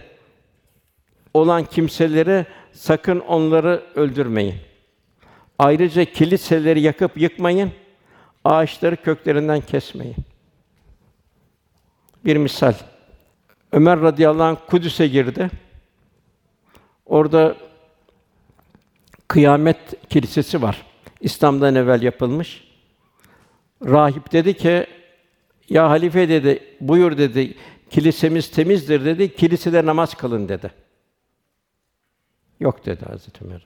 B: olan kimseleri sakın onları öldürmeyin. Ayrıca kiliseleri yakıp yıkmayın, ağaçları köklerinden kesmeyin. Bir misal. Ömer radıyallahu anh Kudüs'e girdi. Orada kıyamet kilisesi var. İslam'dan evvel yapılmış. Rahip dedi ki, ya halife dedi, buyur dedi, kilisemiz temizdir dedi, kilisede namaz kılın dedi. Yok dedi Hazreti Ömer.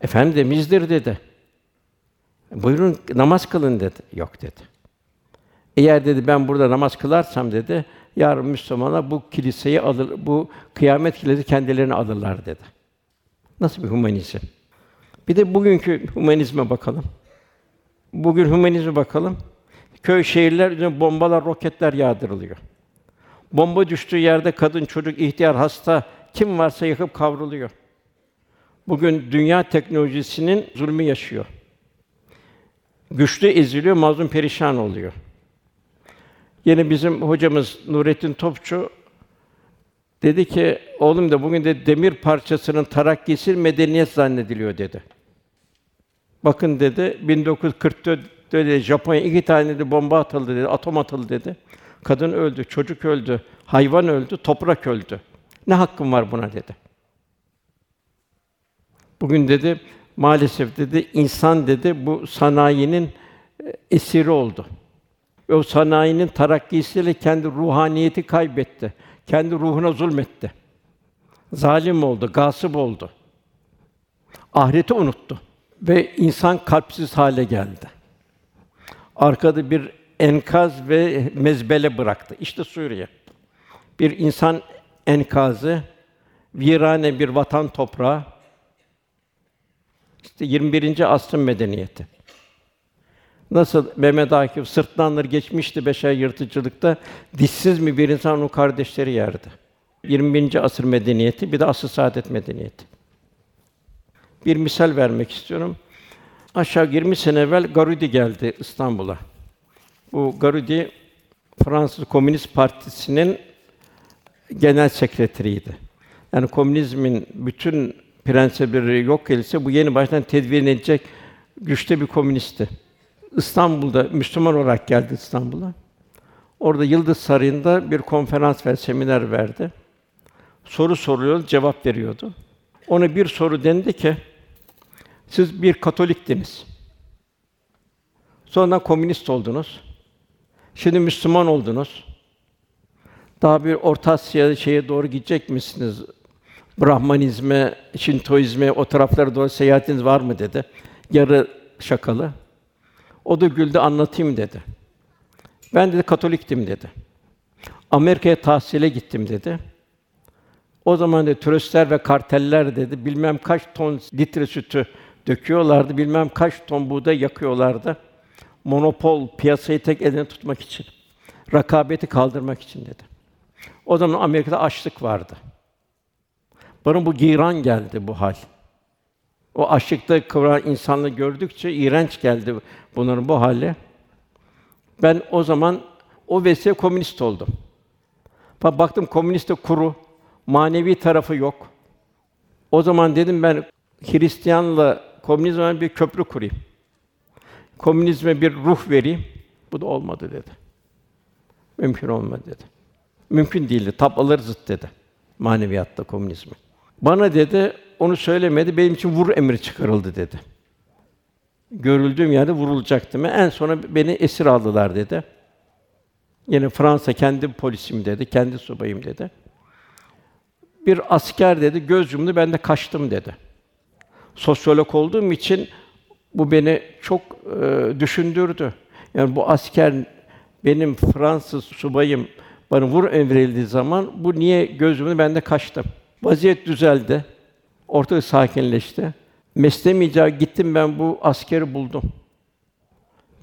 B: Efendimizdir dedi. Buyurun namaz kılın dedi. Yok dedi. Eğer dedi ben burada namaz kılarsam dedi, yarın Müslümanlar bu kiliseyi alır, bu kıyamet kilisesi kendilerini alırlar dedi. Nasıl bir humanizm? Bir de bugünkü humanizme bakalım. Bugün humanizme bakalım. Köy şehirler üzerine bombalar, roketler yağdırılıyor. Bomba düştüğü yerde kadın, çocuk, ihtiyar, hasta kim varsa yakıp kavruluyor. Bugün dünya teknolojisinin zulmü yaşıyor. Güçlü eziliyor, mazlum perişan oluyor. Yine bizim hocamız Nurettin Topçu dedi ki, oğlum da bugün de demir parçasının tarakkisi medeniyet zannediliyor dedi. Bakın dedi, 1944'te dedi, Japonya iki tane de bomba atıldı dedi, atom atıldı dedi. Kadın öldü, çocuk öldü, hayvan öldü, toprak öldü. Ne hakkım var buna dedi. Bugün dedi, maalesef dedi, insan dedi, bu sanayinin e, esiri oldu. Ve o sanayinin tarakkisiyle kendi ruhaniyeti kaybetti. Kendi ruhuna zulmetti. Zalim oldu, gasip oldu. Ahireti unuttu ve insan kalpsiz hale geldi. Arkada bir enkaz ve mezbele bıraktı. İşte Suriye. Bir insan enkazı, virane bir vatan toprağı. İşte 21. asrın medeniyeti. Nasıl Mehmet Akif sırtlanları geçmişti beşer yırtıcılıkta, dişsiz mi bir insan o kardeşleri yerdi. 21. asır medeniyeti, bir de asr saadet medeniyeti. Bir misal vermek istiyorum. Aşağı 20 sene evvel Garudi geldi İstanbul'a. Bu Garudi Fransız Komünist Partisi'nin genel sekreteriydi. Yani komünizmin bütün prensipleri yok edilse bu yeni baştan tedvin edecek güçte bir komünistti. İstanbul'da Müslüman olarak geldi İstanbul'a. Orada Yıldız Sarayı'nda bir konferans ve seminer verdi. Soru soruyor, cevap veriyordu. Ona bir soru dendi ki, siz bir Katoliktiniz. Sonra komünist oldunuz. Şimdi Müslüman oldunuz. Daha bir Orta Asya şeye doğru gidecek misiniz? Brahmanizme, Şintoizme, o taraflara doğru seyahatiniz var mı dedi. Yarı şakalı. O da güldü, anlatayım dedi. Ben dedi Katoliktim dedi. Amerika'ya tahsile gittim dedi. O zaman da turistler ve karteller dedi bilmem kaç ton litre sütü döküyorlardı, bilmem kaç ton buğday yakıyorlardı. Monopol piyasayı tek eline tutmak için, rakabeti kaldırmak için dedi. O zaman Amerika'da açlık vardı. Bana bu giran geldi bu hal. O açlıkta kıvran insanları gördükçe iğrenç geldi bunların bu hali. Ben o zaman o vesile komünist oldum. Baktım komüniste kuru, manevi tarafı yok. O zaman dedim ben Hristiyanla komünizme bir köprü kurayım. Komünizme bir ruh vereyim. Bu da olmadı dedi. Mümkün olmadı dedi. Mümkün değildi. Tablaları zıt dedi. Maneviyatta komünizmi. Bana dedi, onu söylemedi. Benim için vur emri çıkarıldı dedi. Görüldüğüm yerde vurulacaktım. En sonra beni esir aldılar dedi. Yine Fransa kendi polisim dedi, kendi subayım dedi. Bir asker dedi, göz yumdu, ben de kaçtım dedi. Sosyolog olduğum için bu beni çok e, düşündürdü. Yani bu asker benim Fransız subayım bana vur emredildiği zaman bu niye göz yumdu, ben de kaçtım. Vaziyet düzeldi. Ortalık sakinleşti. Mesleğim icabı gittim ben bu askeri buldum.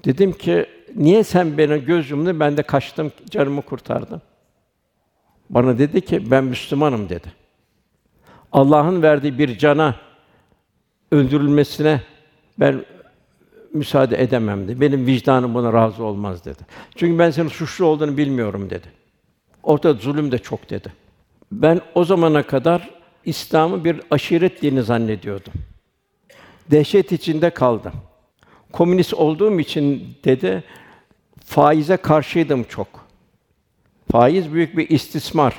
B: Dedim ki niye sen bana göz yumdun ben de kaçtım canımı kurtardım. Bana dedi ki ben Müslümanım dedi. Allah'ın verdiği bir cana öldürülmesine ben müsaade edemem dedi. Benim vicdanım buna razı olmaz dedi. Çünkü ben senin suçlu olduğunu bilmiyorum dedi. Ortada zulüm de çok dedi. Ben o zamana kadar İslam'ı bir aşiret dini zannediyordum. Dehşet içinde kaldım. Komünist olduğum için dedi faize karşıydım çok. Faiz büyük bir istismar.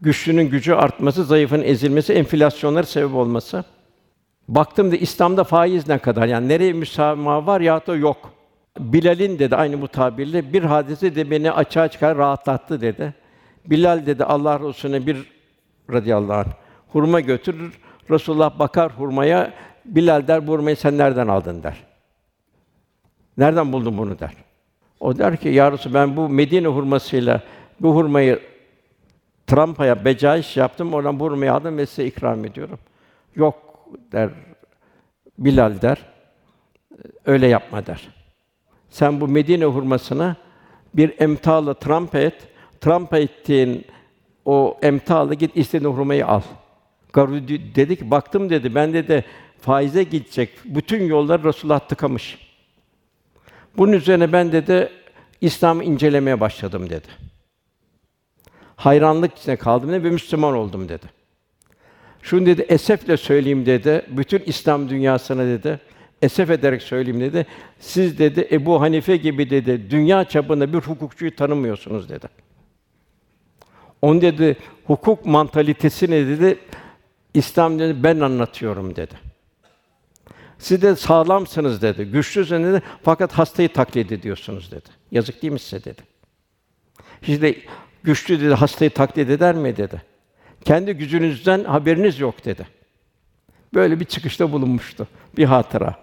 B: Güçlünün gücü artması, zayıfın ezilmesi, enflasyonlara sebep olması. Baktım da İslam'da faiz ne kadar? Yani nereye müsamaha var ya da yok. Bilal'in dedi aynı bu tabirle bir hadise de beni açığa çıkar rahatlattı dedi. Bilal dedi Allah Resulüne bir radıyallahu anh hurma götürür. Resulullah bakar hurmaya. Bilal der bu hurmayı sen nereden aldın der. Nereden buldun bunu der. O der ki ya Resul, ben bu Medine hurmasıyla bu hurmayı trampaya becaiş yaptım. Oradan bu hurmayı aldım ve size ikram ediyorum. Yok der. Bilal der. Öyle yapma der. Sen bu Medine hurmasına bir emtalla trampa et. Trampa ettiğin o emtalla git istediğin hurmayı al. Garudi dedi ki baktım dedi ben dedi faize gidecek bütün yollar Resulullah tıkamış. Bunun üzerine ben dedi İslam'ı incelemeye başladım dedi. Hayranlık içinde kaldım dedi ve Müslüman oldum dedi. Şunu dedi esefle söyleyeyim dedi. Bütün İslam dünyasına dedi. Esef ederek söyleyeyim dedi. Siz dedi Ebu Hanife gibi dedi dünya çapında bir hukukçuyu tanımıyorsunuz dedi. On dedi hukuk mantalitesini dedi İslam dedi ben anlatıyorum dedi. Siz de sağlamsınız dedi, güçlüsünüz dedi. Fakat hastayı taklit ediyorsunuz dedi. Yazık değil mi size dedi. Hiç de güçlü dedi hastayı taklit eder mi dedi. Kendi gücünüzden haberiniz yok dedi. Böyle bir çıkışta bulunmuştu. Bir hatıra.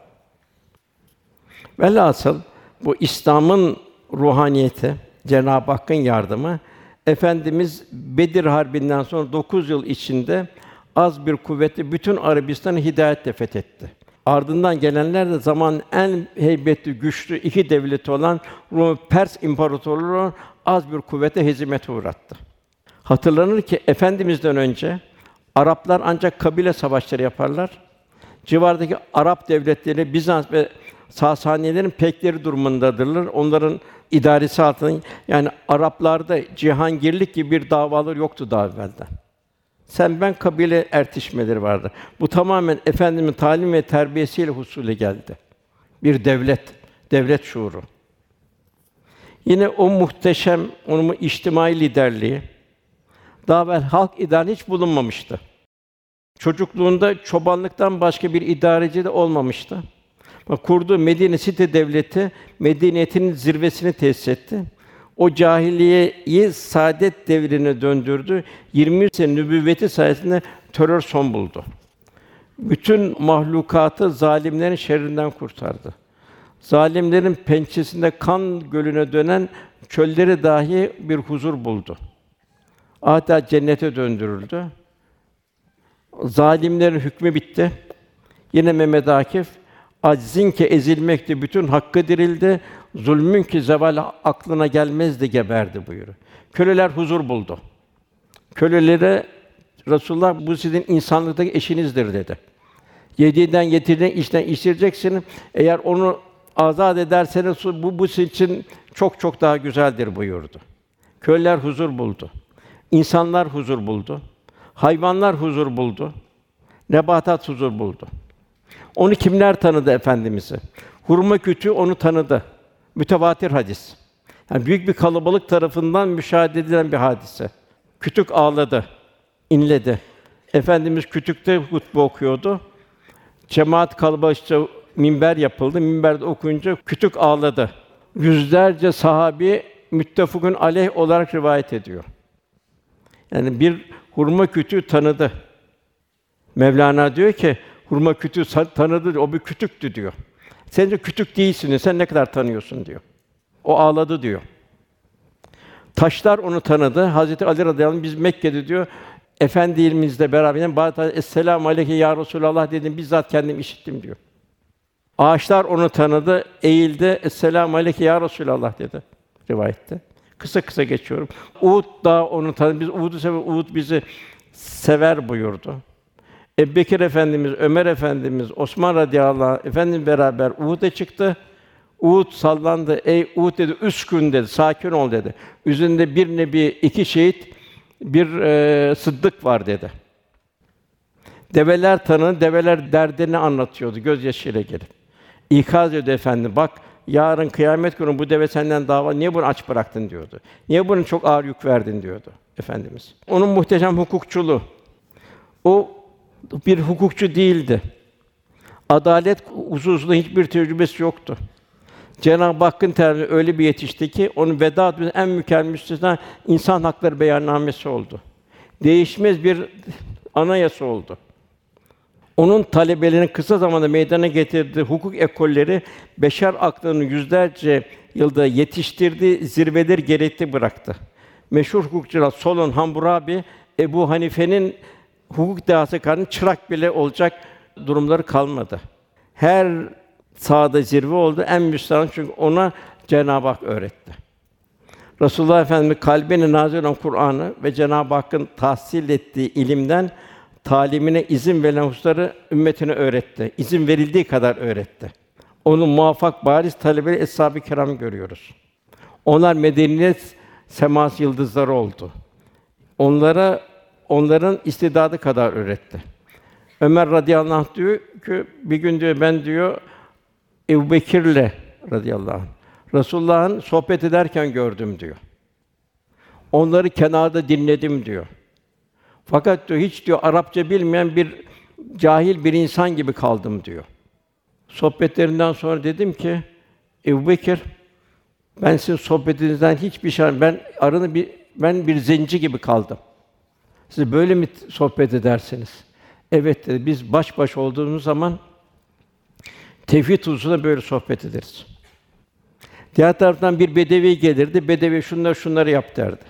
B: Velhasıl bu İslam'ın ruhaniyeti, Cenab-ı Hakk'ın yardımı Efendimiz Bedir Harbi'nden sonra 9 yıl içinde az bir kuvveti bütün Arabistan'ı hidayetle fethetti. Ardından gelenler de zaman en heybetli, güçlü iki devleti olan Rum Pers İmparatorluğu az bir kuvvete hezimete uğrattı. Hatırlanır ki Efendimizden önce Araplar ancak kabile savaşları yaparlar. Civardaki Arap devletleri Bizans ve Sasaniyelerin pekleri durumundadırlar. Onların idaresi altında yani Araplarda cihangirlik gibi bir davalar yoktu daha evvelden. Sen ben kabile ertişmeleri vardı. Bu tamamen efendimin talim ve terbiyesiyle husule geldi. Bir devlet, devlet şuuru. Yine o muhteşem, onun içtimai liderliği, daha evvel halk idare hiç bulunmamıştı. Çocukluğunda çobanlıktan başka bir idareci de olmamıştı. Bak, kurduğu Medine Site devleti medeniyetinin zirvesini tesis etti. O cahiliyeyi saadet devrine döndürdü. 20 sene nübüvveti sayesinde terör son buldu. Bütün mahlukatı zalimlerin şerrinden kurtardı. Zalimlerin pençesinde kan gölüne dönen çölleri dahi bir huzur buldu. Hatta cennete döndürüldü. Zalimlerin hükmü bitti. Yine Mehmet Akif aczin ki ezilmekti bütün hakkı dirildi. Zulmün ki zeval aklına gelmezdi geberdi buyuruyor. Köleler huzur buldu. Kölelere Resulullah bu sizin insanlıktaki eşinizdir dedi. Yediğinden yetirdiğinden işten içireceksin. Eğer onu azat ederseniz bu bu sizin için çok çok daha güzeldir buyurdu. Köleler huzur buldu. İnsanlar huzur buldu. Hayvanlar huzur buldu. Nebatat huzur buldu. Onu kimler tanıdı efendimizi? Hurma kütüğü onu tanıdı. Mütevatir hadis. Yani büyük bir kalabalık tarafından müşahede edilen bir hadise. Kütük ağladı, inledi. Efendimiz kütükte hutbe okuyordu. Cemaat kalabalıkça minber yapıldı. Minberde okuyunca kütük ağladı. Yüzlerce sahabi müttefıkın aleyh olarak rivayet ediyor. Yani bir hurma kütüğü tanıdı. Mevlana diyor ki hurma kütüğü tanıdı, o bir kütüktü diyor. Sen de kütük değilsin, sen ne kadar tanıyorsun diyor. O ağladı diyor. Taşlar onu tanıdı. Hazreti Ali radıyallahu biz Mekke'de diyor Efendimizle beraber bazı Esselamu aleyke ya Resulallah dedim bizzat kendim işittim diyor. Ağaçlar onu tanıdı, eğildi. Esselamu aleyke ya Resulallah dedi rivayette. Kısa kısa geçiyorum. Uhud da onu tanıdı. Biz Uhud'u sever, Uhud bizi sever buyurdu. Ebubekir Efendimiz, Ömer Efendimiz, Osman radıyallahu anh efendim beraber Uhud'a çıktı. Uhud sallandı. Ey Uhud dedi, üskün dedi, sakin ol dedi. Üzerinde bir nebi, iki şehit, bir e, sıddık var dedi. Develer tanı, develer derdini anlatıyordu gözyaşıyla gelip. İkaz ediyordu efendim. Bak yarın kıyamet günü bu deve senden dava niye bunu aç bıraktın diyordu. Niye bunu çok ağır yük verdin diyordu efendimiz. Onun muhteşem hukukçuluğu. O bir hukukçu değildi. Adalet hususunda hiçbir tecrübesi yoktu. Cenab-ı Hakk'ın tercih öyle bir yetişti ki onun veda en mükemmel müstesna insan hakları beyannamesi oldu. Değişmez bir anayasa oldu. Onun talebelerinin kısa zamanda meydana getirdiği hukuk ekolleri beşer aklının yüzlerce yılda yetiştirdiği zirveleri gerekli bıraktı. Meşhur hukukçular Solon Hammurabi, Ebu Hanife'nin hukuk dehası karşısında çırak bile olacak durumları kalmadı. Her sahada zirve oldu. En müstahane çünkü ona Cenab-ı Hak öğretti. Resulullah Efendimiz kalbine nazil olan Kur'an'ı ve Cenab-ı Hakk'ın tahsil ettiği ilimden talimine izin verilen hususları ümmetine öğretti. İzin verildiği kadar öğretti. Onun muvaffak bariz talebeleri eshab-ı kiram görüyoruz. Onlar medeniyet semas yıldızları oldu. Onlara onların istidadı kadar öğretti. Ömer radıyallahu anh diyor ki bir gün diyor ben diyor Ebu Bekir'le radıyallahu anh Resulullah'ın sohbet ederken gördüm diyor. Onları kenarda dinledim diyor. Fakat diyor hiç diyor Arapça bilmeyen bir cahil bir insan gibi kaldım diyor. Sohbetlerinden sonra dedim ki Ebu Bekir ben sizin sohbetinizden hiçbir şey ben arını bir ben bir zenci gibi kaldım. Siz böyle mi sohbet edersiniz? Evet dedi. Biz baş baş olduğumuz zaman tevhid hususunda böyle sohbet ederiz. Diğer taraftan bir bedevi gelirdi. Bedevi şunları şunları yap derdi.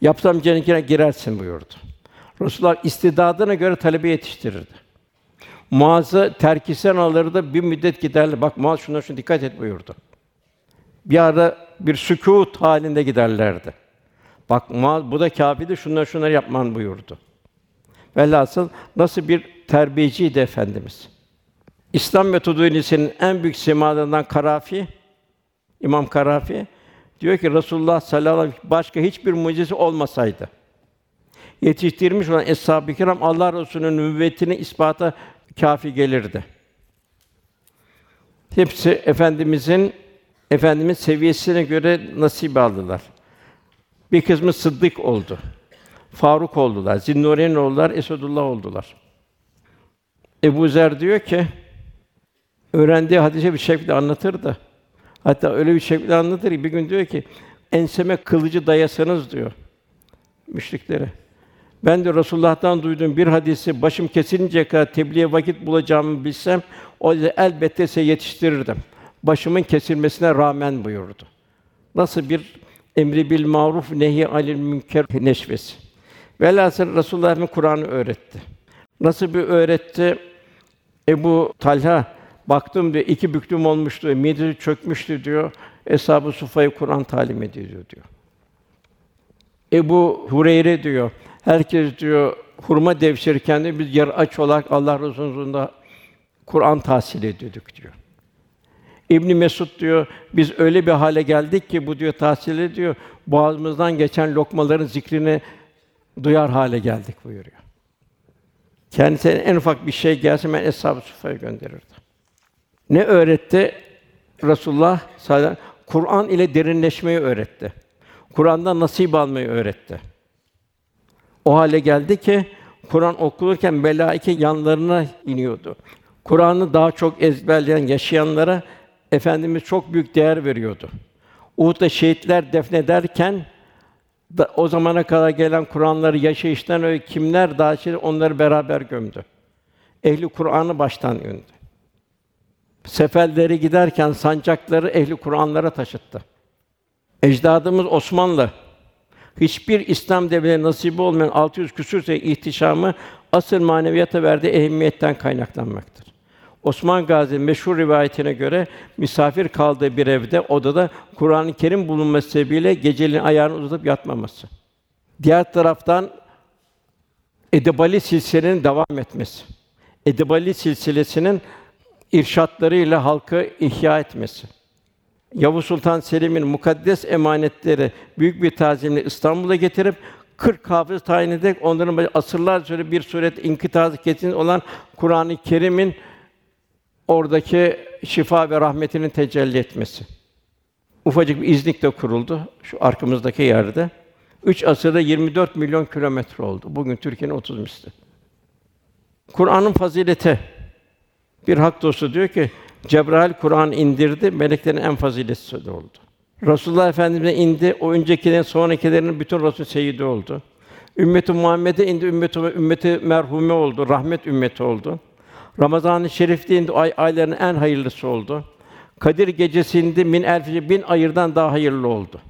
B: Yapsam cennetine girersin buyurdu. Resulullah istidadına göre talebe yetiştirirdi. Muaz'ı terkisen alırdı, bir müddet giderdi. Bak Muaz şuna şuna dikkat et buyurdu. Bir ara bir sükût halinde giderlerdi. Bak Muaz bu da kâfirdi, şunları şunları yapman buyurdu. Velhasıl nasıl bir terbiyeciydi efendimiz. İslam metodolojisinin en büyük simalarından Karafi, İmam Karafi diyor ki Resulullah sallallahu aleyhi ve sellem başka hiçbir mucizesi olmasaydı yetiştirmiş olan eshab-ı kiram Allah Resulü'nün nübüvvetini ispata kafi gelirdi. Hepsi efendimizin efendimiz seviyesine göre nasip aldılar. Bir kısmı sıddık oldu. Faruk oldular, Zinnureyn oldular, Esedullah oldular. Ebu Zer diyor ki, öğrendiği hadise bir şekilde anlatırdı. Hatta öyle bir şekilde anlatır ki bir gün diyor ki, enseme kılıcı dayasanız diyor müşriklere. Ben de Resulullah'tan duyduğum bir hadisi başım kesilince kadar tebliğe vakit bulacağımı bilsem o elbette size yetiştirirdim. Başımın kesilmesine rağmen buyurdu. Nasıl bir emri bil maruf nehi anil münker neşvesi. Velhasıl Resulullah Efendimiz Kur'an'ı öğretti. Nasıl bir öğretti? Ebu Talha baktım diyor iki büklüm olmuştu, midesi çökmüştü diyor. Eshab-ı Sufa'yı Kur'an talim ediyor diyor. Ebu Hureyre diyor. Herkes diyor hurma devşirirken de biz yarı aç olarak Allah Resulü'nün Kur'an tahsil ediyorduk diyor. İbn Mesud diyor biz öyle bir hale geldik ki bu diyor tahsil ediyor boğazımızdan geçen lokmaların zikrini duyar hale geldik buyuruyor. Kendisine en ufak bir şey gelse ben eshab-ı sufaya gönderirdi. Ne öğretti? Resulullah sallallahu Kur'an ile derinleşmeyi öğretti. Kur'an'dan nasip almayı öğretti. O hale geldi ki Kur'an okunurken melaike yanlarına iniyordu. Kur'an'ı daha çok ezberleyen, yaşayanlara efendimiz çok büyük değer veriyordu. Uhud'da şehitler defnederken da, o zamana kadar gelen Kur'anları yaşayıştan öyle kimler daha şey onları beraber gömdü. Ehli Kur'an'ı baştan gömdü. Seferleri giderken sancakları ehli Kur'anlara taşıttı. Ecdadımız Osmanlı hiçbir İslam devletine nasip olmayan 600 küsur sene ihtişamı asıl maneviyata verdiği ehemmiyetten kaynaklanmaktır. Osman Gazi meşhur rivayetine göre misafir kaldığı bir evde odada Kur'an-ı Kerim bulunması sebebiyle geceliğin ayağını uzatıp yatmaması. Diğer taraftan Edebali silsilenin devam etmesi. Edebali silsilesinin irşatlarıyla halkı ihya etmesi. Yavuz Sultan Selim'in mukaddes emanetleri büyük bir tazimle İstanbul'a getirip 40 hafız tayin ederek onların asırlar sonra bir suret inkitazı kesin olan Kur'an-ı Kerim'in oradaki şifa ve rahmetinin tecelli etmesi. Ufacık bir İznik'te kuruldu şu arkamızdaki yerde. Üç asırda 24 milyon kilometre oldu. Bugün Türkiye'nin 30 misli. Kur'an'ın fazileti. Bir hak dostu diyor ki Cebrail Kur'an indirdi, meleklerin en faziletlisi oldu. Resulullah Efendimiz'e indi, o öncekilerin, sonrakilerin bütün Resul seyyidi oldu. Ümmeti Muhammed'e indi, ümmeti ümmeti merhume oldu, rahmet ümmeti oldu. Ramazan-ı Şerif'te indi, ay ayların en hayırlısı oldu. Kadir gecesinde min elfi bin ayırdan daha hayırlı oldu.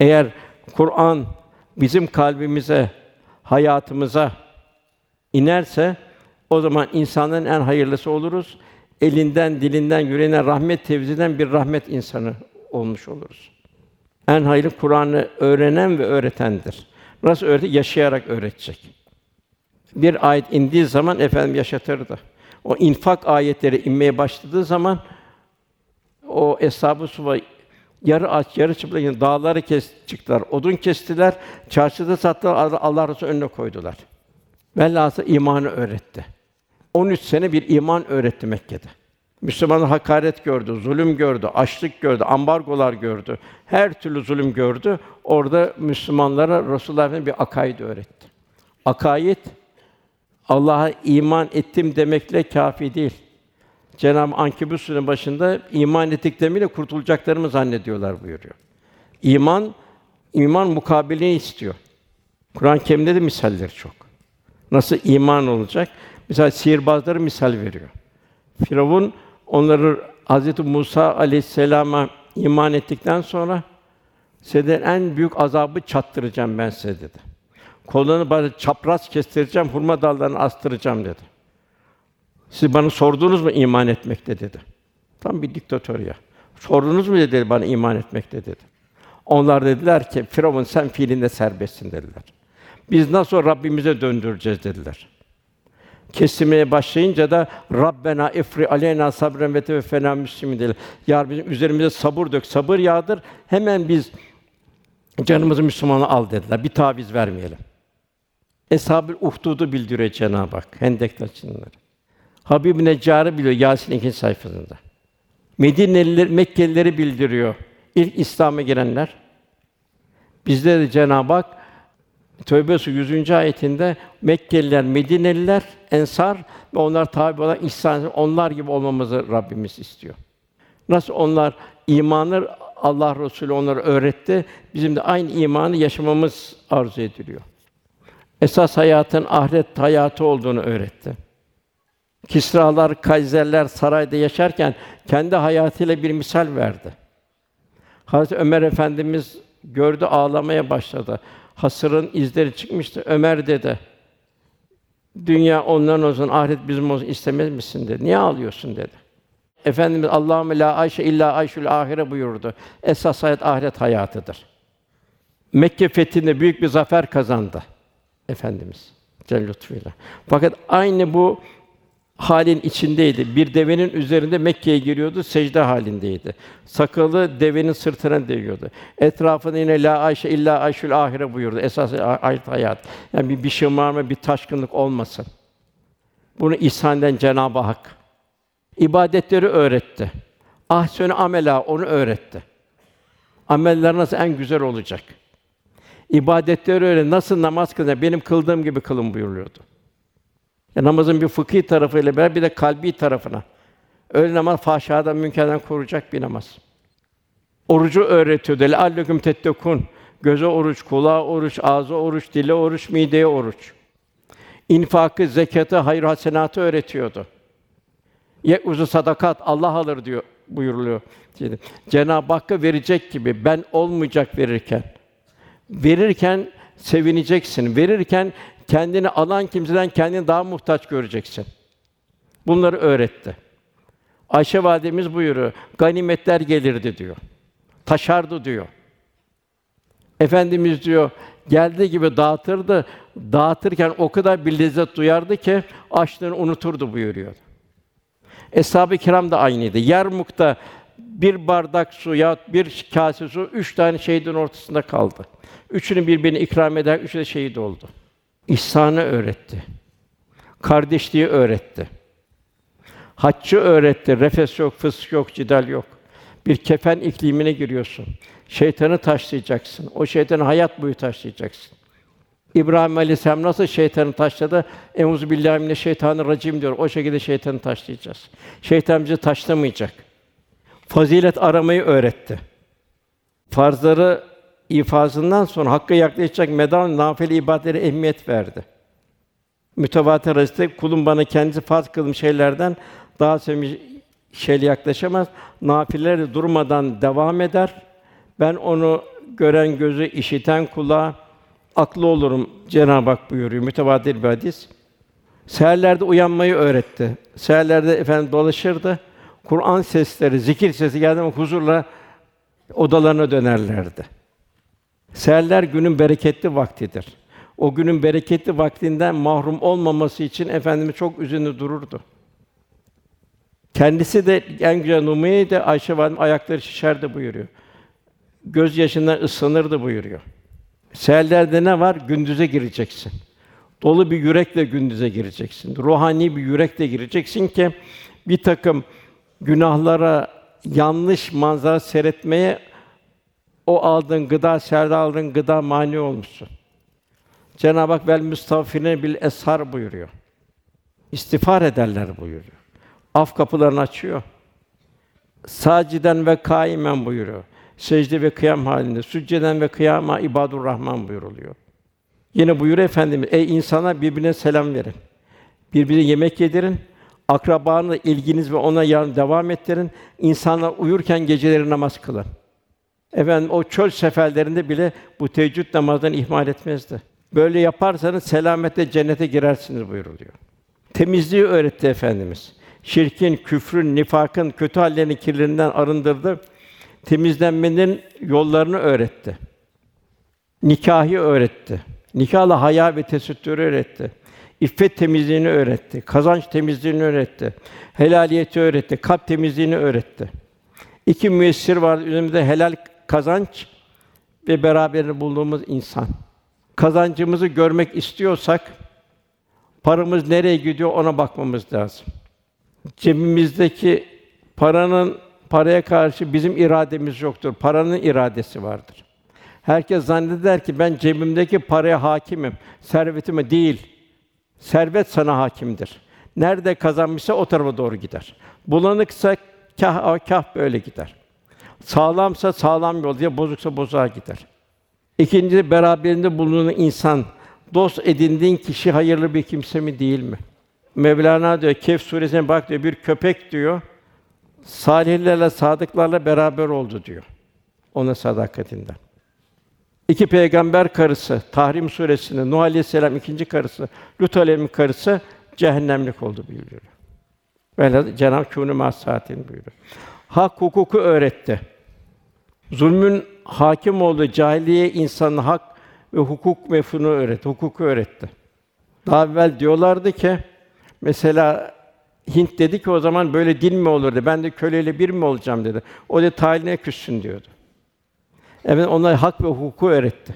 B: Eğer Kur'an bizim kalbimize, hayatımıza inerse o zaman insanların en hayırlısı oluruz. Elinden, dilinden, yüreğinden rahmet tevziden bir rahmet insanı olmuş oluruz. En hayırlı Kur'an'ı öğrenen ve öğretendir. Nasıl öğretti? Yaşayarak öğretecek. Bir ayet indiği zaman efendim yaşatırdı. O infak ayetleri inmeye başladığı zaman o eshab-ı yarı aç, yarı çıplak yani dağları kes çıktılar, odun kestiler, çarşıda sattılar, Allah- Resulü önüne koydular. Velhâsıl imanı öğretti. 13 sene bir iman öğretti Mekke'de. Müslümanlar hakaret gördü, zulüm gördü, açlık gördü, ambargolar gördü. Her türlü zulüm gördü. Orada Müslümanlara Resulullah bir akaid öğretti. Akaid Allah'a iman ettim demekle kafi değil. Cenab-ı Ankebut Sûresinin başında iman ettiklerimle kurtulacaklarını zannediyorlar buyuruyor. İman iman mukabilini istiyor. Kur'an-ı Kerim'de de misaller çok. Nasıl iman olacak? Mesela sihirbazları misal veriyor. Firavun onları Hazreti Musa aleyhisselama iman ettikten sonra size en büyük azabı çattıracağım ben size dedi. Kolunu bana çapraz kestireceğim, hurma dallarını astıracağım dedi. Siz bana sordunuz mu iman etmekte dedi. Tam bir diktatör ya. Sordunuz mu dedi bana iman etmekte dedi. Onlar dediler ki Firavun sen fiilinde serbestsin dediler. Biz nasıl Rabbimize döndüreceğiz dediler. Kesilmeye başlayınca da Rabbena ifri aleyna sabren ve teveffena müslimin dediler. Ya bizim üzerimize sabır dök, sabır yağdır. Hemen biz canımızı Müslümana al dediler. Bir taviz vermeyelim. Eshab-ı Uhdud'u bildiriyor Cenab-ı Hak. Hendek taşınları. Habib Neccar'ı biliyor Yasin 2. sayfasında. Medineliler, Mekkelileri bildiriyor. İlk İslam'a girenler. Bizde de Cenab-ı Hak Tövbe Suresi 100. ayetinde Mekkeliler, Medineliler, ensar ve onlar tabi olan ihsan onlar gibi olmamızı Rabbimiz istiyor. Nasıl onlar imanı Allah Resulü onlara öğretti. Bizim de aynı imanı yaşamamız arzu ediliyor. Esas hayatın ahiret hayatı olduğunu öğretti. Kisralar, Kayserler sarayda yaşarken kendi hayatıyla bir misal verdi. Hazreti Ömer Efendimiz gördü ağlamaya başladı. Hasırın izleri çıkmıştı. Ömer dedi. Dünya onların olsun, ahiret bizim olsun istemez misin dedi. Niye ağlıyorsun dedi. Efendimiz Allahümme la ayşe illa ayşul ahire buyurdu. Esas hayat ahiret hayatıdır. Mekke fethinde büyük bir zafer kazandı Efendimiz Celle lütfuyla. Fakat aynı bu halin içindeydi. Bir devenin üzerinde Mekke'ye giriyordu, secde halindeydi. Sakalı devenin sırtına değiyordu. Etrafında yine la ayşe illa ayşul ahire buyurdu. Esas ayet hayat. Yani bir, bir şımarma, bir taşkınlık olmasın. Bunu ihsan eden Cenab-ı Hak. İbadetleri öğretti. Ahsönü amela onu öğretti. Ameller nasıl en güzel olacak? İbadetleri öyle nasıl namaz kılacak? Benim kıldığım gibi kılın buyuruyordu. Ya namazın bir fıkhi tarafıyla beraber bir de kalbi tarafına. Öyle namaz fahşadan, münkerden koruyacak bir namaz. Orucu öğretiyordu. Lealleküm tettekun. Göze oruç, kulağa oruç, ağza oruç, dile oruç, mideye oruç. İnfakı, zekatı, hayır hasenatı öğretiyordu. Ye uzu sadakat Allah alır diyor buyuruluyor. Cenab-ı Hakk'a verecek gibi ben olmayacak verirken. Verirken sevineceksin. Verirken kendini alan kimseden kendini daha muhtaç göreceksin. Bunları öğretti. Ayşe validemiz buyuruyor. Ganimetler gelirdi diyor. Taşardı diyor. Efendimiz diyor geldiği gibi dağıtırdı. Dağıtırken o kadar bir lezzet duyardı ki açlığını unuturdu buyuruyor. Eshab-ı kiram da aynıydı. Yarmuk'ta bir bardak su ya bir kase su üç tane şehidin ortasında kaldı. Üçünü birbirine ikram eder, üçü de şehit oldu. İhsanı öğretti. Kardeşliği öğretti. Haccı öğretti. Refes yok, fısk yok, cidal yok. Bir kefen iklimine giriyorsun. Şeytanı taşlayacaksın. O şeytanı hayat boyu taşlayacaksın. İbrahim Aleyhisselam nasıl şeytanı taşladı? Euzu billahi mineşşeytanirracim diyor. O şekilde şeytanı taşlayacağız. Şeytan bizi taşlamayacak. Fazilet aramayı öğretti. Farzları ifazından sonra hakka yaklaşacak medal nafile ibadetlere ehemmiyet verdi. Mütevatir hadiste kulun bana kendisi farz kılmış şeylerden daha sevmiş şeyle yaklaşamaz. Nafileler durmadan devam eder. Ben onu gören gözü, işiten kulağı, aklı olurum Cenab-ı Hak buyuruyor. Mütevatir bir hadis. Seherlerde uyanmayı öğretti. Seherlerde efendim dolaşırdı. Kur'an sesleri, zikir sesi geldi mi huzurla odalarına dönerlerdi. Seherler günün bereketli vaktidir. o günün bereketli vaktinden mahrum olmaması için efendimiz çok üzünlü dururdu. Kendisi de en güzel numaraydı. Ayşe validem ayakları şişerdi buyuruyor. Göz yaşından ıslanırdı buyuruyor. Seherlerde ne var? Gündüze gireceksin. Dolu bir yürekle gündüze gireceksin. Ruhani bir yürekle gireceksin ki bir takım günahlara, yanlış manzara seyretmeye o aldığın gıda, serde aldığın gıda mani olmuşsun. Cenab-ı Hak vel müstafine bil eshar buyuruyor. İstiğfar ederler buyuruyor. Af kapılarını açıyor. Saciden ve kaimen buyuruyor. Secde ve kıyam halinde, sücceden ve kıyama ibadur rahman buyuruluyor. Yine buyuruyor Efendimiz, ey insana birbirine selam verin. Birbirine yemek yedirin. Akrabanla ilginiz ve ona yardım devam ettirin. İnsanlar uyurken geceleri namaz kılın. Efendim o çöl seferlerinde bile bu teheccüd namazını ihmal etmezdi. Böyle yaparsanız selametle cennete girersiniz buyuruluyor. Temizliği öğretti efendimiz. Şirkin, küfrün, nifakın, kötü hallerinin kirlerinden arındırdı. Temizlenmenin yollarını öğretti. Nikahı öğretti. Nikahla haya ve tesettürü öğretti. İffet temizliğini öğretti. Kazanç temizliğini öğretti. Helaliyeti öğretti. Kalp temizliğini öğretti. İki müessir var üzerimizde helal kazanç ve beraberinde bulunduğumuz insan. Kazancımızı görmek istiyorsak paramız nereye gidiyor ona bakmamız lazım. Cebimizdeki paranın paraya karşı bizim irademiz yoktur. Paranın iradesi vardır. Herkes zanneder ki ben cebimdeki paraya hakimim, servetime değil. Servet sana hakimdir. Nerede kazanmışsa o tarafa doğru gider. Bulanıksa kah kah böyle gider. Sağlamsa sağlam yol diye bozuksa bozuğa gider. İkinci beraberinde bulunan insan dost edindiğin kişi hayırlı bir kimse mi değil mi? Mevlana diyor Kehf suresine bak diyor bir köpek diyor salihlerle sadıklarla beraber oldu diyor. Ona sadakatinden. İki peygamber karısı Tahrim suresinde Nuh aleyhisselam ikinci karısı, Lut aleyhisselam karısı cehennemlik oldu buyuruyor. Böyle Cenab-ı mâsâtin buyuruyor. Hak hukuku öğretti. Zulmün hakim olduğu cahiliye insanın hak ve hukuk mefhumunu öğretti, hukuku öğretti. Daha evvel diyorlardı ki mesela Hint dedi ki o zaman böyle din mi olurdu? Ben de köleyle bir mi olacağım dedi. O da taline küssün diyordu. Evet ona hak ve hukuku öğretti.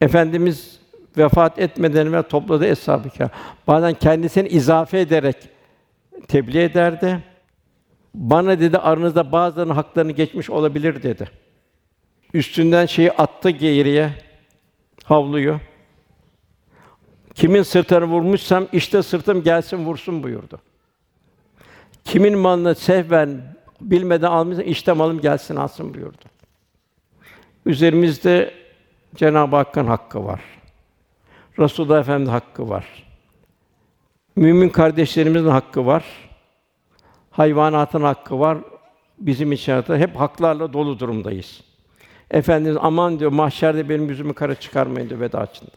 B: Efendimiz vefat etmeden ve topladı eshab-ı. Bazen kendisini izafe ederek tebliğ ederdi. Bana dedi aranızda bazılarının haklarını geçmiş olabilir dedi. Üstünden şeyi attı geriye havluyu. Kimin sırtını vurmuşsam işte sırtım gelsin vursun buyurdu. Kimin malını sehven bilmeden almışsam işte malım gelsin alsın buyurdu. Üzerimizde Cenab-ı Hakk'ın hakkı var. Resulullah Efendimiz hakkı var. Mümin kardeşlerimizin hakkı var. Hayvanatın hakkı var. Bizim içeride hep haklarla dolu durumdayız. Efendimiz aman diyor mahşerde benim yüzümü kara çıkarmayın diyor veda içinde.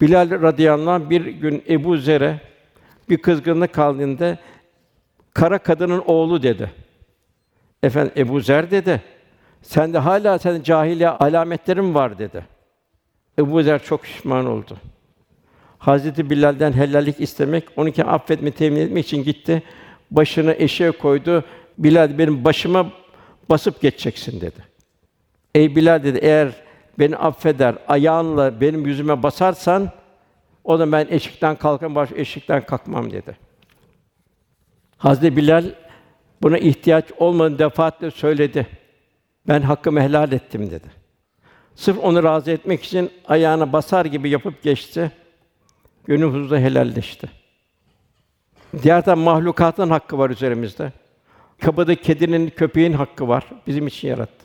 B: Bilal radıyallahu anh bir gün Ebu Zer'e bir kızgınlık kaldığında kara kadının oğlu dedi. Efendim Ebu Zer dedi. Sen de hala sen cahiliye alametlerin var dedi. Ebu Zer çok pişman oldu. Hazreti Bilal'den helallik istemek, onu ki affetme temin etmek için gitti. Başını eşeğe koydu. Bilal benim başıma basıp geçeceksin dedi. Ey Bilal dedi eğer beni affeder, ayağınla benim yüzüme basarsan o da ben eşikten kalkam, baş eşikten kalkmam dedi. Hazreti Bilal buna ihtiyaç olmadığını defaatle söyledi. Ben hakkımı helal ettim dedi. Sırf onu razı etmek için ayağına basar gibi yapıp geçti. Gönül huzurda helalleşti. Diğer taraftan mahlukatın hakkı var üzerimizde. Kapıda kedinin, köpeğin hakkı var. Bizim için yarattı.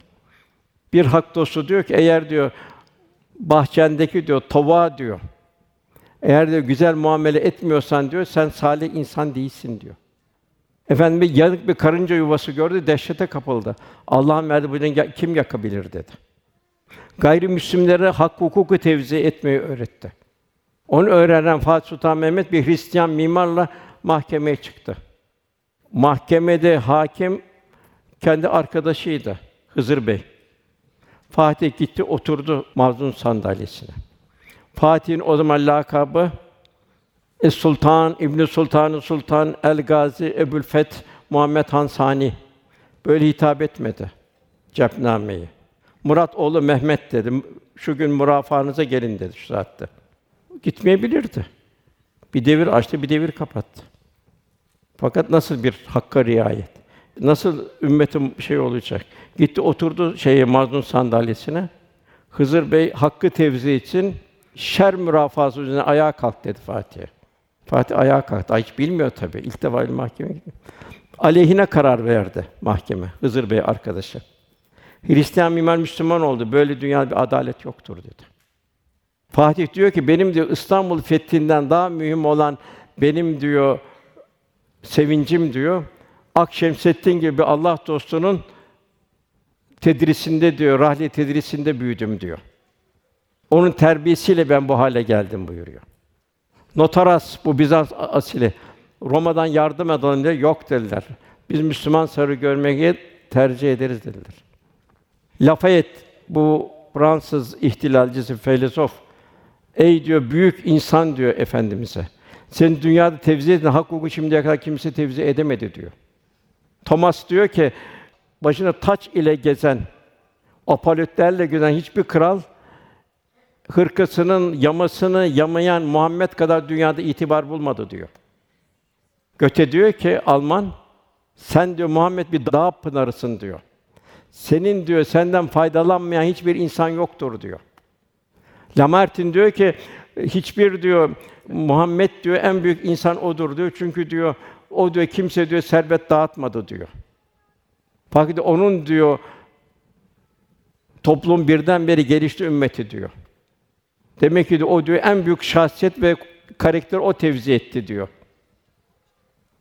B: Bir hak dostu diyor ki eğer diyor bahçendeki diyor tova diyor. Eğer diyor güzel muamele etmiyorsan diyor sen salih insan değilsin diyor. Efendim bir yanık bir karınca yuvası gördü, dehşete kapıldı. Allah'ın verdiği bunu kim yakabilir dedi. Gayrimüslimlere hak hukuku tevzi etmeyi öğretti. Onu öğrenen Fatih Sultan Mehmet bir Hristiyan mimarla mahkemeye çıktı. Mahkemede hakim kendi arkadaşıydı Hızır Bey. Fatih gitti oturdu mazlum sandalyesine. Fatih'in o zaman lakabı Es Sultan İbn Sultan Sultan El Gazi Ebul Feth Muhammed Han Sani böyle hitap etmedi cepnameyi. Murat oğlu Mehmet dedi. Şu gün mürafaanıza gelin dedi şu saatte. Gitmeyebilirdi. Bir devir açtı, bir devir kapattı. Fakat nasıl bir hakka riayet? Nasıl ümmetin şey olacak? Gitti oturdu şeye mazlum sandalyesine. Hızır Bey hakkı tevzi için şer mürafası üzerine ayağa kalk dedi Fatih'e. Fatih ayağa kalktı. Ay hiç bilmiyor tabii. İlk defa mahkeme gidiyor. Aleyhine karar verdi mahkeme. Hızır Bey arkadaşı. Hristiyan mimar Müslüman oldu. Böyle dünyada bir adalet yoktur dedi. Fatih diyor ki benim diyor İstanbul fethinden daha mühim olan benim diyor sevincim diyor. Akşemseddin gibi Allah dostunun tedrisinde diyor, rahli tedrisinde büyüdüm diyor. Onun terbiyesiyle ben bu hale geldim buyuruyor. Notaras bu Bizans asili Roma'dan yardım edelim diye yok dediler. Biz Müslüman sarı görmeyi tercih ederiz dediler. Lafayette bu Fransız ihtilalcisi filozof ey diyor büyük insan diyor efendimize. Sen dünyada tevzi ettin, hak hukuku şimdiye kadar kimse tevzi edemedi diyor. Thomas diyor ki başına taç ile gezen, apalötlerle gezen hiçbir kral hırkasının yamasını yamayan Muhammed kadar dünyada itibar bulmadı diyor. Göte diyor ki Alman sen diyor Muhammed bir dağ pınarısın diyor. Senin diyor senden faydalanmayan hiçbir insan yoktur diyor. Lamartine diyor ki hiçbir diyor Muhammed diyor en büyük insan odur diyor. Çünkü diyor o diyor kimse diyor servet dağıtmadı diyor. Fakat onun diyor toplum birden beri gelişti ümmeti diyor. Demek ki diyor, o diyor en büyük şahsiyet ve karakter o tevzi etti diyor.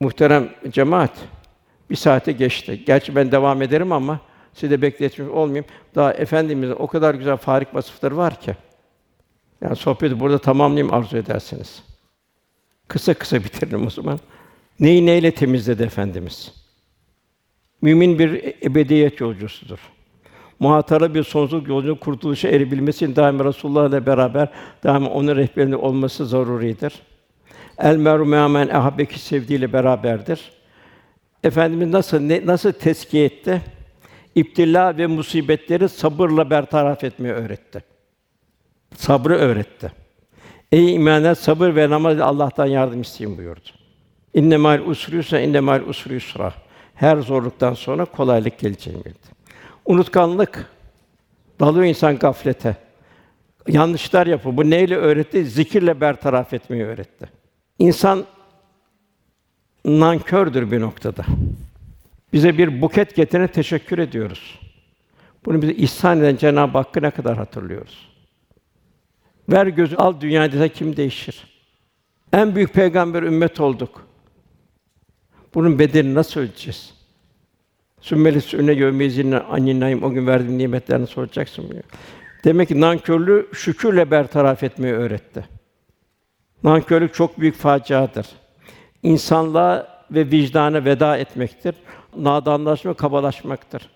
B: Muhterem cemaat, bir saate geçti. Gerçi ben devam ederim ama sizi de bekletmiş olmayayım. Daha efendimizin o kadar güzel farik vasıfları var ki. Yani sohbeti burada tamamlayayım arzu ederseniz. Kısa kısa bitiririm o zaman. Neyi neyle temizledi efendimiz? Mümin bir ebediyet yolcusudur. Muhatara bir sonsuzluk yolculuğu kurtuluşa erebilmesi için daima Resulullah ile beraber daima onun rehberinde olması zaruridir. El meru me'amen ehabbeki sevdiğiyle beraberdir. Efendimiz nasıl ne, nasıl tezkiye etti? İptila ve musibetleri sabırla bertaraf etmeyi öğretti. Sabrı öğretti. Ey imanlar sabır ve namaz Allah'tan yardım isteyin buyurdu. İnne mal usri yusra, inne mal usri yusra. Her zorluktan sonra kolaylık geleceğini bildi. Unutkanlık dalıyor insan gaflete. Yanlışlar yapıyor. Bu neyle öğretti? Zikirle bertaraf etmeyi öğretti. İnsan nankördür bir noktada. Bize bir buket getirene teşekkür ediyoruz. Bunu bize ihsan eden Cenab-ı Hakk'ı ne kadar hatırlıyoruz? Ver gözü al dünyada kim değişir? En büyük peygamber ümmet olduk. Bunun bedelini nasıl ölçeceğiz? Sümmeli sünne yevmezine anninayım o gün verdiğim nimetlerini soracaksın diyor. Demek ki nankörlüğü şükürle bertaraf etmeyi öğretti. Nankörlük çok büyük faciadır. İnsanlığa ve vicdana veda etmektir. Nadanlaşma, kabalaşmaktır.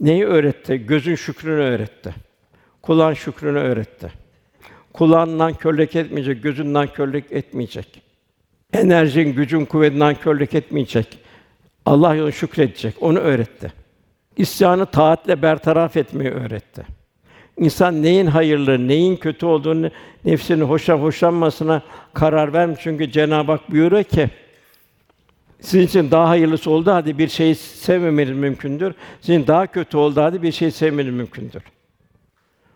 B: Neyi öğretti? Gözün şükrünü öğretti. Kulağın şükrünü öğretti. Kulağın nankörlük etmeyecek, gözün nankörlük etmeyecek. Enerjin, gücün, kuvvetin nankörlük etmeyecek. Allah yolunu şükredecek. Onu öğretti. İsyanı taatle bertaraf etmeyi öğretti. İnsan neyin hayırlı, neyin kötü olduğunu nefsinin hoşlan hoşlanmasına karar vermiş. Çünkü Cenab-ı Hak buyuruyor ki sizin için daha hayırlısı oldu hadi bir şeyi sevmemeniz mümkündür. Sizin daha kötü oldu hadi bir şeyi sevmeniz mümkündür.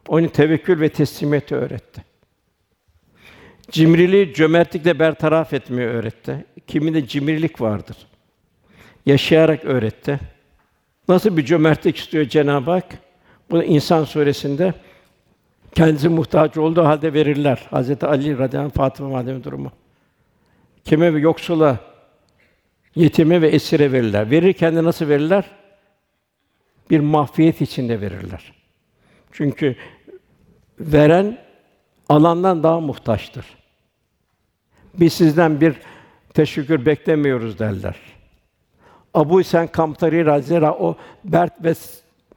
B: Onun tevekkül ve teslimiyeti öğretti. Cimriliği cömertlikle bertaraf etmeyi öğretti. Kiminde cimrilik vardır. Yaşayarak öğretti. Nasıl bir cömertlik istiyor Cenab-ı Hak? Bu İnsan suresinde kendisi muhtaç olduğu halde verirler. Hazreti Ali radıyallahu anh, Fatıma validemiz durumu. Kime ve yoksula, yetime ve esire verirler. Verirken de nasıl verirler? Bir mahfiyet içinde verirler. Çünkü veren alandan daha muhtaçtır. Biz sizden bir teşekkür beklemiyoruz derler. Abu Sen Kamtari Razera o bert ve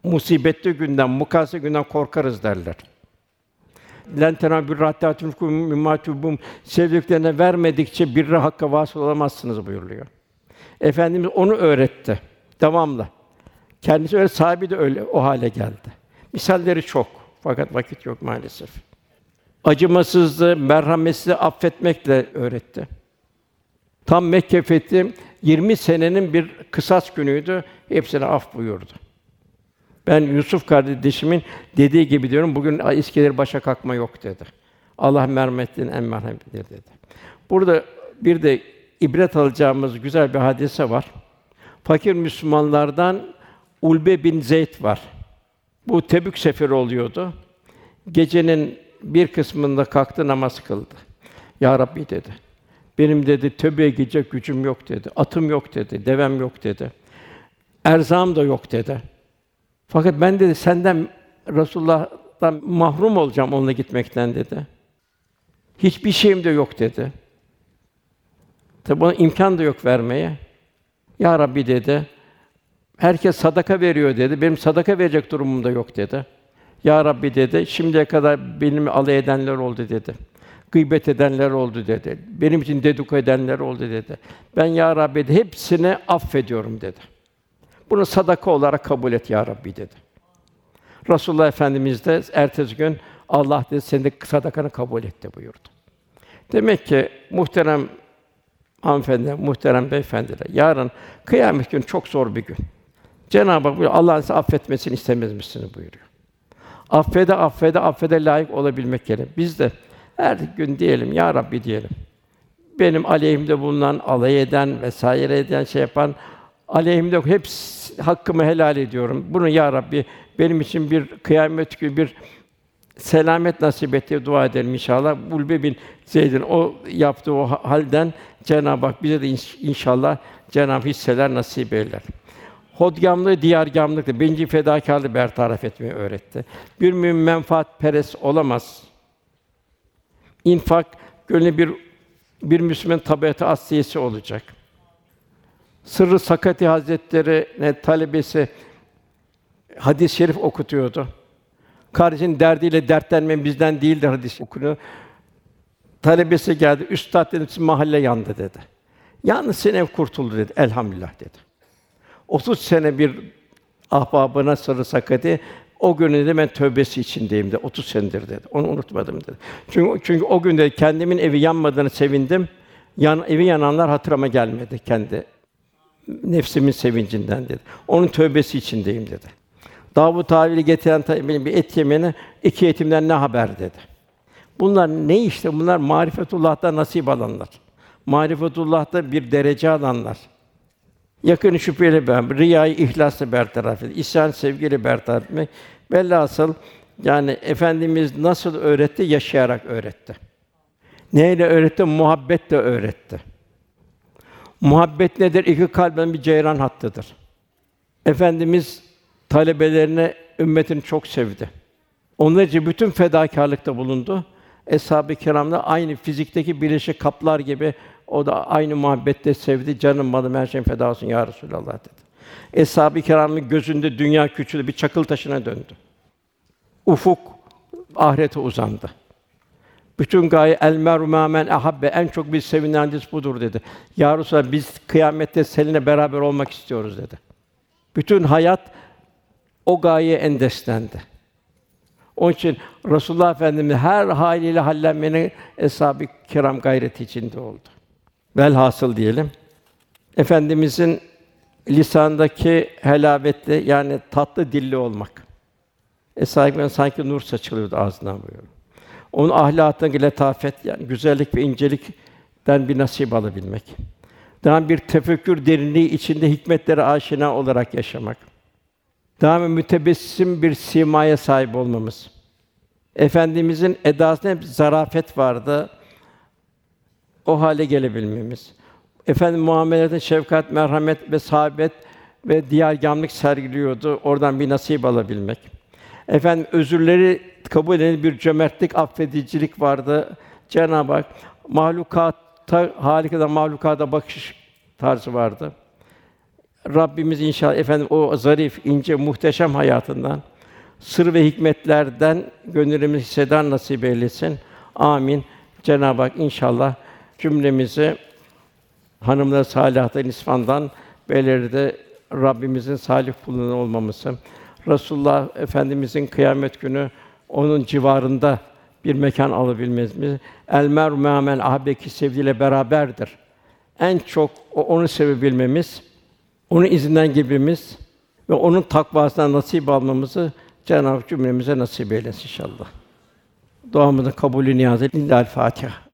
B: musibetli günden, mukase günden korkarız derler. lentena bir rahtatun kum mimmatubum sevdiklerine vermedikçe bir hakka vasıl olamazsınız buyuruluyor. Efendimiz onu öğretti. Devamlı. Kendisi öyle sahibi de öyle o hale geldi. Misalleri çok fakat vakit yok maalesef. Acımasızlığı, merhametsizliği affetmekle öğretti. Tam Mekke fethi 20 senenin bir kısas günüydü. Hepsine af buyurdu. Ben Yusuf kardeşimin dediği gibi diyorum. Bugün İskender başa kalkma yok dedi. Allah merhametli'nin en merhametlidir dedi. Burada bir de ibret alacağımız güzel bir hadise var. Fakir Müslümanlardan Ulbe bin Zeyd var. Bu Tebük seferi oluyordu. Gecenin bir kısmında kalktı namaz kıldı. Ya Rabbi dedi. Benim dedi tövbeye gidecek gücüm yok dedi. Atım yok dedi. Devem yok dedi. Erzağım da yok dedi. Fakat ben dedi senden Resulullah'tan mahrum olacağım onunla gitmekten dedi. Hiçbir şeyim de yok dedi. Tabi buna imkan da yok vermeye. Ya Rabbi dedi. Herkes sadaka veriyor dedi. Benim sadaka verecek durumum da yok dedi. Ya Rabbi dedi. Şimdiye kadar benim alay edenler oldu dedi. Gıybet edenler oldu dedi. Benim için dedikodu edenler oldu dedi. Ben ya Rabbi dedi, hepsini affediyorum dedi. Bunu sadaka olarak kabul et ya Rabbi dedi. Resulullah Efendimiz de ertesi gün Allah dedi senin de sadakanı kabul etti buyurdu. Demek ki muhterem hanımefendi, muhterem beyefendiler, yarın kıyamet günü çok zor bir gün. Cenab-ı Hak buyuruyor, Allah'ın size affetmesini istemez misiniz buyuruyor. Affede, affede, affede layık olabilmek gerekir. Biz de her gün diyelim, Ya Rabbi diyelim. Benim aleyhimde bulunan, alay eden vesaire eden şey yapan aleyhimde hep hakkımı helal ediyorum. Bunu Ya Rabbi benim için bir kıyamet günü bir selamet nasip et diye dua edelim inşallah. Ulbe bin Zeyd'in o yaptığı o halden Cenab-ı Hak bize de inşallah Cenab-ı hisseler nasip eyler. Hodgamlığı, diyargamlıkla birinci fedakarlığı bertaraf etmeyi öğretti. Bir mümin menfaat peres olamaz. İnfak gönlü bir bir Müslüman tabiatı asliyesi olacak. Sırrı Sakati Hazretleri ne talebesi hadis-i şerif okutuyordu. Kardeşin derdiyle dertlenmen bizden değildir hadis okunuyor. Talebesi geldi. Üstad dedi, mahalle yandı dedi. Yalnız senin ev kurtuldu dedi. Elhamdülillah dedi. 30 sene bir ahbabına sırrı sakati o günü de ben tövbesi içindeyim de 30 senedir dedi. Onu unutmadım dedi. Çünkü çünkü o günde kendimin evi yanmadığını sevindim. Yan, evi yananlar hatırıma gelmedi kendi nefsimin sevincinden dedi. Onun tövbesi içindeyim dedi. Davut tavili getiren tabii bir et yemeni iki etimden ne haber dedi. Bunlar ne işte? Bunlar marifetullah'ta nasip alanlar. Marifetullah'ta bir derece alanlar. Yakın şüpheli ben, riyayı ihlasla bertaraf etmek, isyan sevgiyle bertaraf etmek. Velhasıl yani efendimiz nasıl öğretti? Yaşayarak öğretti. Neyle öğretti? Muhabbetle öğretti. Muhabbet nedir? İki kalben bir ceyran hattıdır. Efendimiz talebelerine ümmetini çok sevdi. Onlar için bütün fedakarlıkta bulundu. Eshab-ı Kiram'da aynı fizikteki birleşik kaplar gibi o da aynı muhabbette sevdi. Canım malım her şeyin feda olsun ya Resulallah dedi. Eshab-ı Kiram'ın gözünde dünya küçüldü, bir çakıl taşına döndü. Ufuk ahirete uzandı. Bütün gaye el meru men ahabbe en çok biz sevinen budur dedi. Ya Resulallah biz kıyamette seninle beraber olmak istiyoruz dedi. Bütün hayat o gayeye endeslendi. Onun için Resulullah Efendimiz her haliyle hallenmenin eshab-ı kiram gayreti içinde oldu. Velhasıl diyelim. Efendimizin lisandaki helavetli yani tatlı dilli olmak. Eshab-ı sanki nur saçılıyordu ağzından buyuruyor. Onun ahlakındaki letafet yani güzellik ve incelikten bir nasip alabilmek. Daha bir tefekkür derinliği içinde hikmetlere aşina olarak yaşamak. Daha mütebessim bir simaya sahip olmamız. Efendimizin edasında hep zarafet vardı. O hale gelebilmemiz. Efendim muamelede şefkat, merhamet ve sahabet ve diyargamlık sergiliyordu. Oradan bir nasip alabilmek. Efendim özürleri kabul eden bir cömertlik, affedicilik vardı. Cenab-ı Hak mahlukata harika da mahlukata bakış tarzı vardı. Rabbimiz inşallah efendim o zarif, ince, muhteşem hayatından sır ve hikmetlerden gönlümüz hisseden nasip eylesin. Amin. Cenab-ı Hak inşallah cümlemizi hanımları salihatan isfandan beyleri Rabbimizin salih kulundan olmamızı, Resulullah Efendimizin kıyamet günü onun civarında bir mekan alabilmemiz, el meru me'amen ahbeki sevdiğiyle beraberdir. En çok onu sevebilmemiz, onun izinden girmemiz ve onun takvasından nasip almamızı Cenab-ı Hak cümlemize nasip eylesin inşallah. Duamızın kabulü niyazı. Lillahi'l Fatiha.